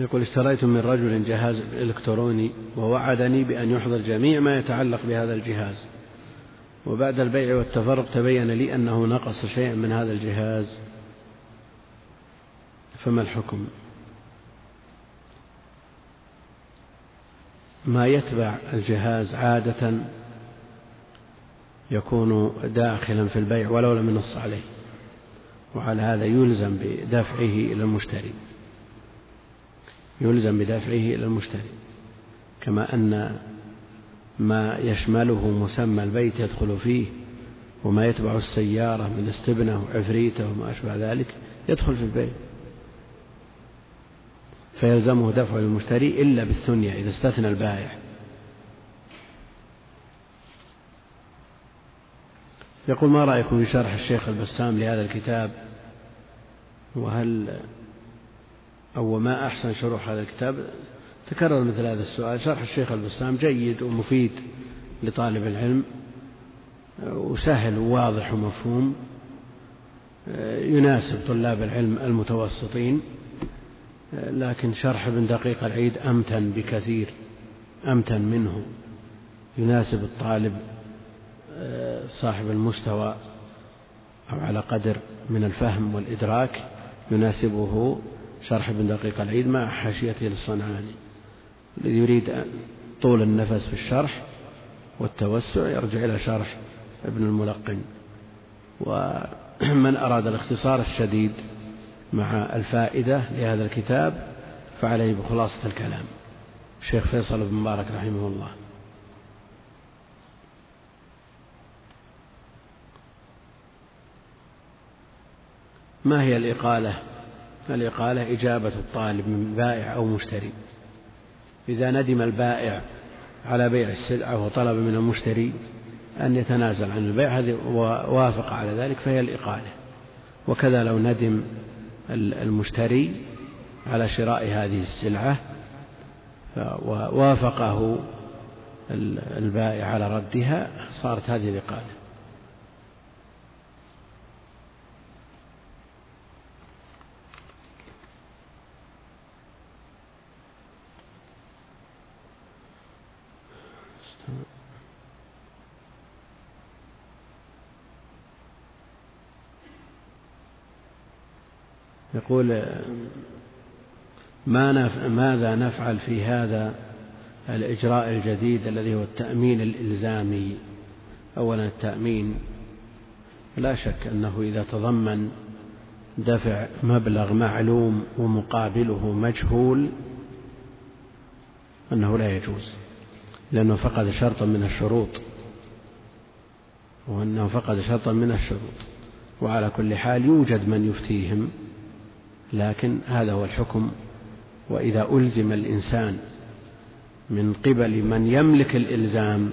يقول اشتريت من رجل جهاز إلكتروني ووعدني بأن يحضر جميع ما يتعلق بهذا الجهاز. وبعد البيع والتفرق تبين لي أنه نقص شيئا من هذا الجهاز. فما الحكم؟ ما يتبع الجهاز عادة يكون داخلا في البيع ولو لم ينص عليه. وعلى هذا يلزم بدفعه إلى المشتري. يلزم بدفعه إلى المشتري. كما أن ما يشمله مسمى البيت يدخل فيه وما يتبع السيارة من استبنة وعفريتة وما أشبه ذلك يدخل في البيت. فيلزمه دفع المشتري إلا بالثنية إذا استثنى البائع. يقول ما رأيكم في شرح الشيخ البسام لهذا الكتاب؟ وهل أو ما أحسن شروح هذا الكتاب تكرر مثل هذا السؤال. شرح الشيخ البسام جيد ومفيد لطالب العلم وسهل وواضح ومفهوم يناسب طلاب العلم المتوسطين لكن شرح ابن دقيق العيد أمتن بكثير أمتن منه. يناسب الطالب صاحب المستوى أو على قدر من الفهم والإدراك يناسبه شرح ابن دقيق العيد مع حاشيته للصنعاني الذي يريد طول النفس في الشرح والتوسع يرجع إلى شرح ابن الملقن. ومن أراد الاختصار الشديد مع الفائدة لهذا الكتاب فعليه بخلاصة الكلام. الشيخ فيصل بن مبارك رحمه الله. ما هي الإقالة؟ الإقالة إجابة الطالب من بائع أو مشتري. إذا ندم البائع على بيع السلعة وطلب من المشتري أن يتنازل عن البيع هذه ووافق على ذلك فهي الإقالة. وكذا لو ندم المشتري على شراء هذه السلعة ووافقه البائع على ردها صارت هذه الإقالة. يقول ما نف... ماذا نفعل في هذا الإجراء الجديد الذي هو التأمين الإلزامي؟ أولا التأمين لا شك أنه إذا تضمن دفع مبلغ معلوم ومقابله مجهول أنه لا يجوز لأنه فقد شرطا من الشروط وأنه فقد شرطا من الشروط وعلى كل حال يوجد من يفتيهم لكن هذا هو الحكم. وإذا ألزم الإنسان من قبل من يملك الإلزام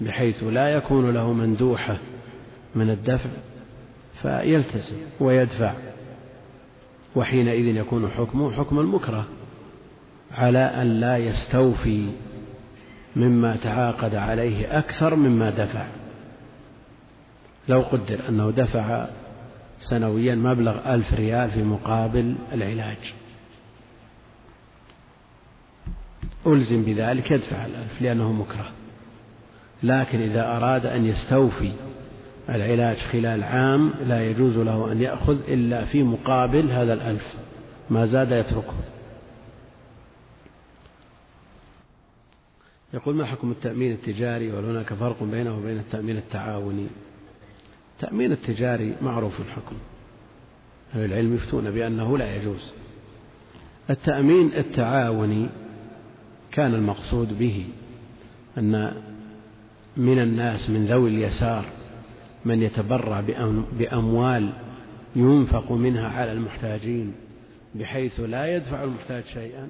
بحيث لا يكون له مندوحة من الدفع فيلتزم ويدفع. وحينئذ يكون حكمه حكم المكره على أن لا يستوفي مما تعاقد عليه أكثر مما دفع. لو قدر أنه دفع سنويا مبلغ ألف ريال في مقابل العلاج. ألزم بذلك يدفع الألف لأنه مكره. لكن إذا أراد أن يستوفي العلاج خلال عام لا يجوز له أن يأخذ إلا في مقابل هذا الألف. ما زاد يتركه. يقول ما حكم التأمين التجاري؟ وهل هناك فرق بينه وبين التأمين التعاوني؟ التأمين التجاري معروف الحكم. أهل العلم يفتون بأنه لا يجوز. التأمين التعاوني كان المقصود به أن من الناس من ذوي اليسار من يتبرع بأموال ينفق منها على المحتاجين بحيث لا يدفع المحتاج شيئا.